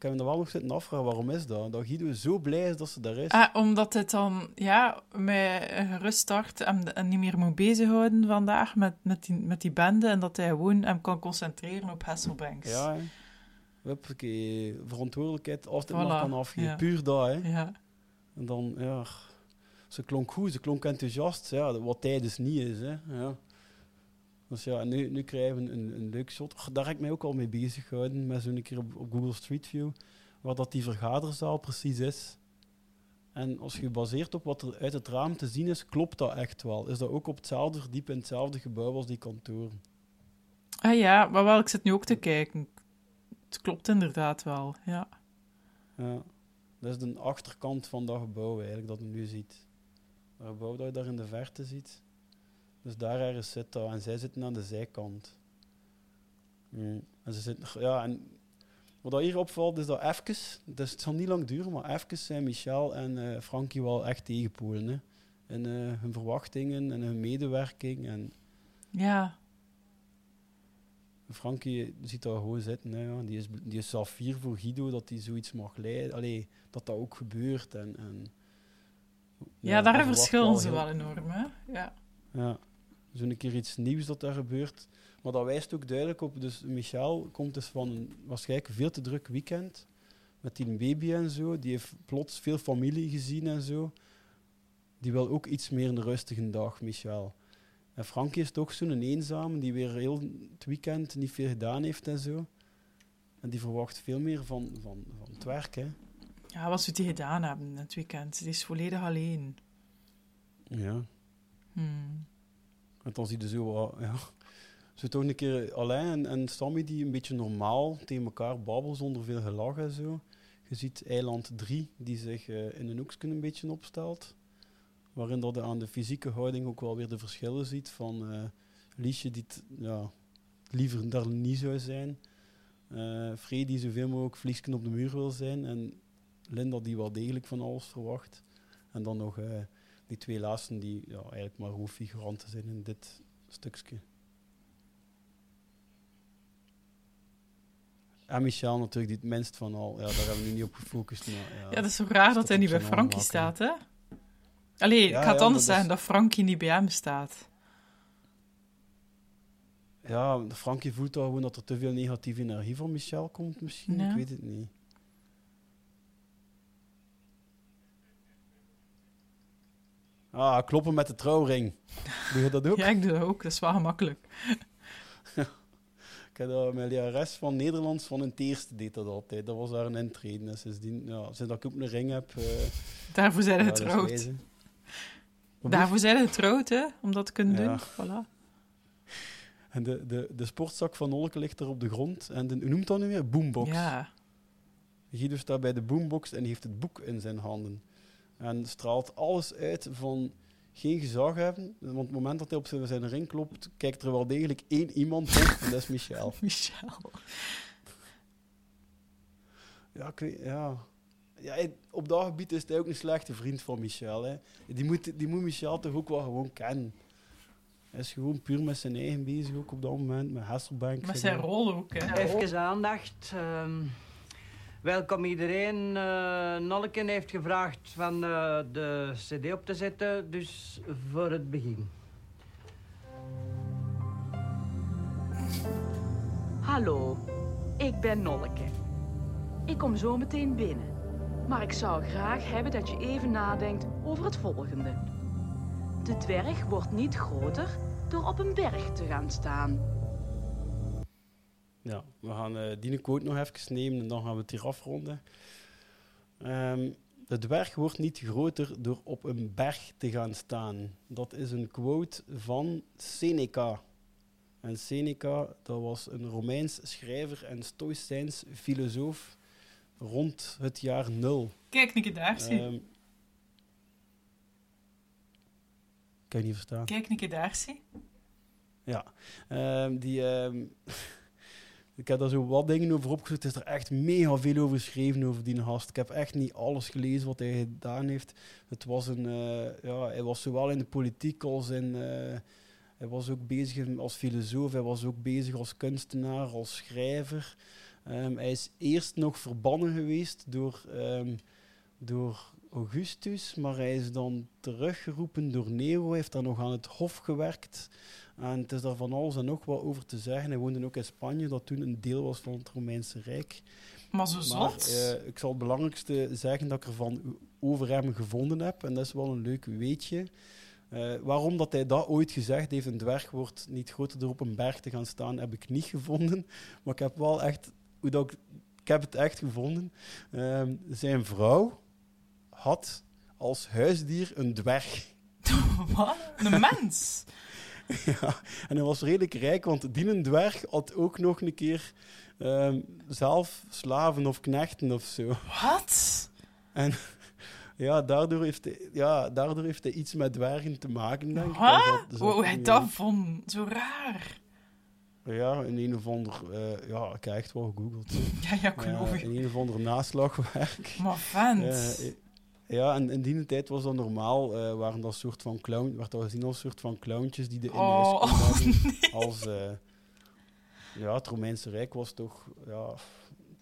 Ik heb me wel nog zitten afvragen, waarom is dat? Dat Guido zo blij is dat ze daar is. Ah, omdat het dan, ja, met een gerust start en, en niet meer moet bezighouden vandaag met, met, die, met die bende en dat hij gewoon hem kan concentreren op Hasselbanks. Ja, hè. Huppakee, verantwoordelijkheid altijd Voilà, maar kan afgeven. ja. Puur dat, hè. Ja. En dan, ja... Ze klonk goed, ze klonk enthousiast. Ja, wat hij dus niet is, hè. Ja. Dus ja, nu, nu krijgen we een, een leuk shot. Daar heb ik mij ook al mee bezig gehouden, met zo'n keer op, op Google Street View, waar dat die vergaderzaal precies is. En als je baseert op wat er uit het raam te zien is, klopt dat echt wel. Is dat ook op hetzelfde verdiep in hetzelfde gebouw als die kantoren. Ah ja, maar wel, ik zit nu ook te kijken. Het klopt inderdaad wel, ja. Ja, dat is de achterkant van dat gebouw eigenlijk, dat je nu ziet. Dat gebouw dat je daar in de verte ziet. Dus daar ergens zit dat. En zij zitten aan de zijkant. Mm. En ze zitten, ja, en wat dat hier opvalt is dat even, dus het zal niet lang duren, maar even zijn Michel en eh, Frankie wel echt tegenpoelen. Hè. In eh, hun verwachtingen en hun medewerking. En Ja, Frankie ziet daar gewoon zitten. Hè, ja. die, is, die is zelf fier voor Guido dat hij zoiets mag leiden. Allee, dat dat ook gebeurt. En, en Ja, daar verschillen ze heel- wel enorm, hè? Ja. Ja, zo'n keer iets nieuws dat daar gebeurt. Maar dat wijst ook duidelijk op. Dus Michel komt dus van een waarschijnlijk veel te druk weekend. Met die baby en zo. Die heeft plots veel familie gezien en zo. Die wil ook iets meer een rustige dag, Michel. En Frankie is toch zo'n eenzame die weer heel het weekend niet veel gedaan heeft en zo. En die verwacht veel meer van, van, van het werk, hè. ja, wat zou die gedaan hebben het weekend? Die is volledig alleen. Ja. Hmm. En dan zie je zo wat, ja. Zo toch een keer Alain en, en Sammy die een beetje normaal tegen elkaar babbelen zonder veel gelach en zo. Je ziet eiland 3 die zich eh, in een hoekje een beetje opstelt. Waarin dat je aan de fysieke houding ook wel weer de verschillen ziet van eh Liesje die het, ja, liever daar niet zou zijn. eh Free die zoveel mogelijk vliesken op de muur wil zijn. En Linda die wel degelijk van alles verwacht. En dan nog eh, die twee laatsten die ja, eigenlijk maar hoofdfiguranten zijn in dit stukje. En Michel natuurlijk, die het minst van al. Ja, daar hebben we nu niet op gefocust. Maar, ja, Ja, dat is zo raar dat hij niet bij Frankie staat, hè? Allee, Ja, ik ga het anders is- zeggen, dat Frankie niet bij hem staat. Ja, Frankie voelt al gewoon dat er te veel negatieve energie van Michel komt, misschien. Ik weet het niet. Ah, kloppen met de trouwring. Doe je dat ook? [LAUGHS] Ja, ik doe dat ook. Dat is wel gemakkelijk. Ik heb dat, mijn lerares van Nederlands van een eerste deed dat altijd. Dat was daar een intreden. En sindsdien, ja, sinds dat ik ook een ring heb... eh, Daarvoor zijn we ja, getrouwd. Daarvoor zijn we getrouwd, hè? Om dat te kunnen Ja. doen. Voilà. En de, de, de sportzak van Nolke ligt er op de grond. En de, hoe noemt dat nu weer? Boombox. Ja. Guido staat bij de boombox en heeft het boek in zijn handen. En straalt alles uit van geen gezag hebben. Want op het moment dat hij op zijn, ring klopt, kijkt er wel degelijk één iemand op. En dat is Michel. [LAUGHS] Michel. Ja, ik weet, ja. ja op dat gebied is hij ook een slechte vriend van Michel. Hè. Die, moet, die moet Michel toch ook wel gewoon kennen. Hij is gewoon puur met zijn eigen bezig, ook op dat moment, met Hasselbank. Met zijn rol ook, hè? Even aandacht. ehm, welkom iedereen. Nolken heeft gevraagd van eh, de cd op te zetten, dus voor het begin. Hallo, ik ben Nolke. Ik kom zo meteen binnen. Maar ik zou graag hebben dat je even nadenkt over het volgende. De dwerg wordt niet groter door op een berg te gaan staan. Ja, we gaan eh die quote nog even nemen en dan gaan we het hier afronden. Ehm, de dwerg wordt niet groter door op een berg te gaan staan. Dat is een quote van Seneca. En Seneca, dat was een Romeins schrijver en stoïcijns filosoof rond het jaar nul. Kijk, keer daar, zie. Ehm, kan je niet verstaan? Kijk, keer daar, zie. Ja, ehm, die, [LAUGHS] ik heb daar zo wat dingen over opgezocht. Het is er echt mega veel over geschreven over die gast. Ik heb echt niet alles gelezen wat hij gedaan heeft. Het was een, eh, ja, hij was zowel in de politiek als in... eh, hij was ook bezig als filosoof, hij was ook bezig als kunstenaar, als schrijver. Ehm, hij is eerst nog verbannen geweest door, ehm, door Augustus, maar hij is dan teruggeroepen door Nero. Hij heeft dan nog aan het hof gewerkt. En het is daar van alles en nog wat over te zeggen. Hij woonde ook in Spanje, dat toen een deel was van het Romeinse Rijk. Maar zo zot. eh, ik zal het belangrijkste zeggen dat ik ervan over hem gevonden heb. En dat is wel een leuk weetje. Eh, waarom dat hij dat ooit gezegd heeft, een dwerg wordt niet groter door op een berg te gaan staan, heb ik niet [LAUGHS] gevonden. Maar ik heb wel echt, hoe dat ik, ik heb het echt gevonden. Ehm, zijn vrouw had als huisdier een dwerg. [LAUGHS] Wat? Een mens? [LAUGHS] ja, en hij was redelijk rijk, want die dwerg had ook nog een keer ehm, zelf slaven of knechten of zo. Wat? En [LAUGHS] ja, daardoor heeft hij, ja, daardoor heeft hij iets met dwergen te maken, denk ik. Zat- Hoe hij dat vond? Zo raar. Ja, in een of ander... eh, ja, ik heb echt wel gegoogeld. [LAUGHS] Ja, ja, ik geloof je. In een of ander naslagwerk. Maar vent. Eh, ja, en in die tijd was dat normaal. eh, waren dat soort van clown, werd dat gezien als soort van clowntjes die de in huis Oh, [LAUGHS] nee. Als, eh, ja, het Romeinse Rijk was toch ja,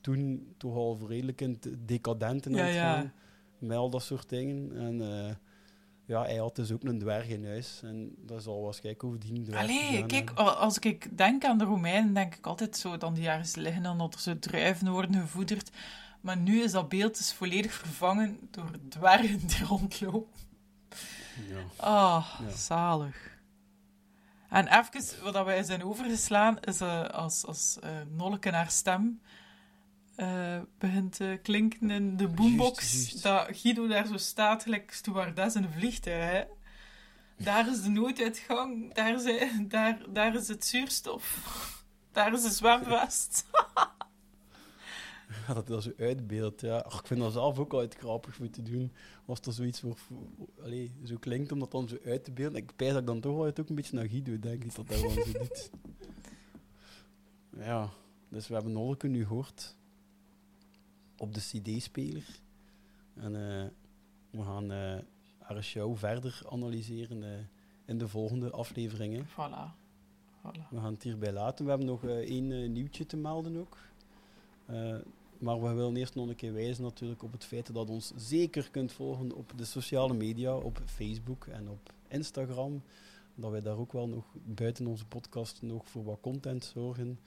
toen toch al redelijk in decadenten Ja, ja. Met al dat soort dingen. En eh, ja, hij had dus ook een dwerg in huis. En dat zal waarschijnlijk over die dwerg Allee, kijk, als ik denk aan de Romeinen, denk ik altijd zo dat die ergens liggen en dat er zo druiven worden gevoederd. Maar nu is dat beeld dus volledig vervangen door dwergen die rondlopen. Ja. Ah, Ja. zalig. En even, wat wij zijn overgeslaan, is eh, als, als eh Nolleke haar stem eh, begint te klinken in de boombox, dat Guido daar zo staat, gelijk stewardess in een vliegtuig, hè. Daar is de nooduitgang, daar is, daar, daar is het zuurstof, [LAUGHS] daar is de zwemvest. [LAUGHS] Dat dat zo uitbeeldt, ja. Ach, ik vind dat zelf ook altijd grappig om te doen. Als er zoiets voor, allee, zo klinkt om dat dan zo uit te beelden. Ik pijs dat ik dan toch altijd ook een beetje naar Guido denk, ik dat dat wel zo doet. Ja, dus we hebben Nolke nu gehoord op de CD-speler. En eh, we gaan eh, haar show verder analyseren eh, in de volgende afleveringen. Voilà. voilà. We gaan het hierbij laten. We hebben nog één nieuwtje te melden ook. Maar we willen eerst nog een keer wijzen natuurlijk op het feit dat je ons zeker kunt volgen op de sociale media, op Facebook en op Instagram. Dat wij daar ook wel nog buiten onze podcast nog voor wat content zorgen.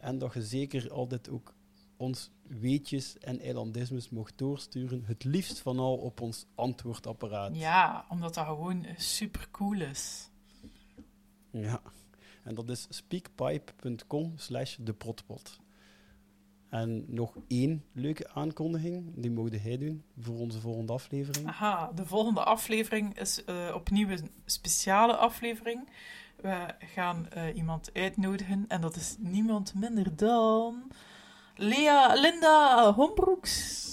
En dat je zeker altijd ook ons weetjes en eilandismes mocht doorsturen. Het liefst van al op ons antwoordapparaat. Ja, omdat dat gewoon super cool is. Ja, en dat is speakpipe.com slash deprotpot. En nog één leuke aankondiging, die mogen hij doen voor onze volgende aflevering. Aha, de volgende aflevering is eh, opnieuw een speciale aflevering. We gaan eh, iemand uitnodigen en dat is niemand minder dan Lea Linda Hombroeks.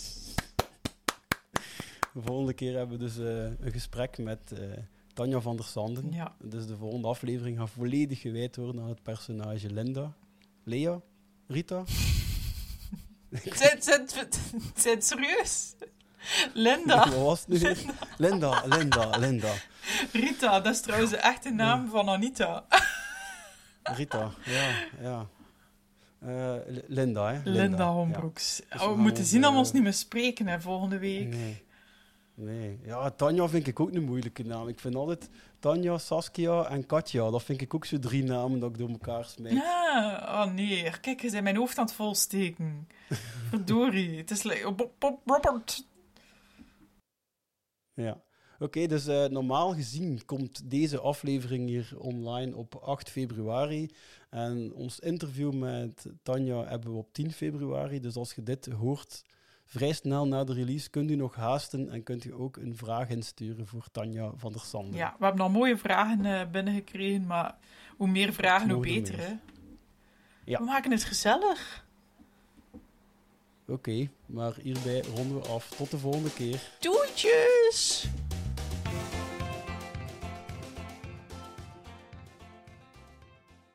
De volgende keer hebben we dus eh, een gesprek met Tanja van der Sanden. Ja. Dus de volgende aflevering gaat volledig gewijd worden aan het personage Linda. Lea? Rita? [LAUGHS] Zijn, zijn, zijn serieus? Linda. Wat was het nu weer? Linda, Linda, Linda. Rita, dat is trouwens de echte naam van Anita. Rita, ja, ja. Eh, Linda, hè? Linda, ja. Hombroeks. Dus Oh, we gaan moeten zien dat we eh, ons niet meer spreken hè, volgende week. Nee. Nee. Ja, Tanja vind ik ook een moeilijke naam. Ik vind altijd Tanja, Saskia en Katja. Dat vind ik ook zo drie namen dat ik door elkaar smijt. Ja, oh nee, kijk, je zijn mijn hoofd aan het volsteken. [LAUGHS] Verdorie, het is Robert. Ja. Oké, dus eh, normaal gezien komt deze aflevering hier online op 8 februari. En ons interview met Tanja hebben we op 10 februari. Dus als je dit hoort, vrij snel na de release, kunt u nog haasten en kunt u ook een vraag insturen voor Tanja van der Sanden. Ja, we hebben al mooie vragen eh, binnengekregen, maar hoe meer vragen, hoe er beter, hè. Ja. We maken het gezellig. Oké, maar hierbij ronden we af. Tot de volgende keer. Doetjes!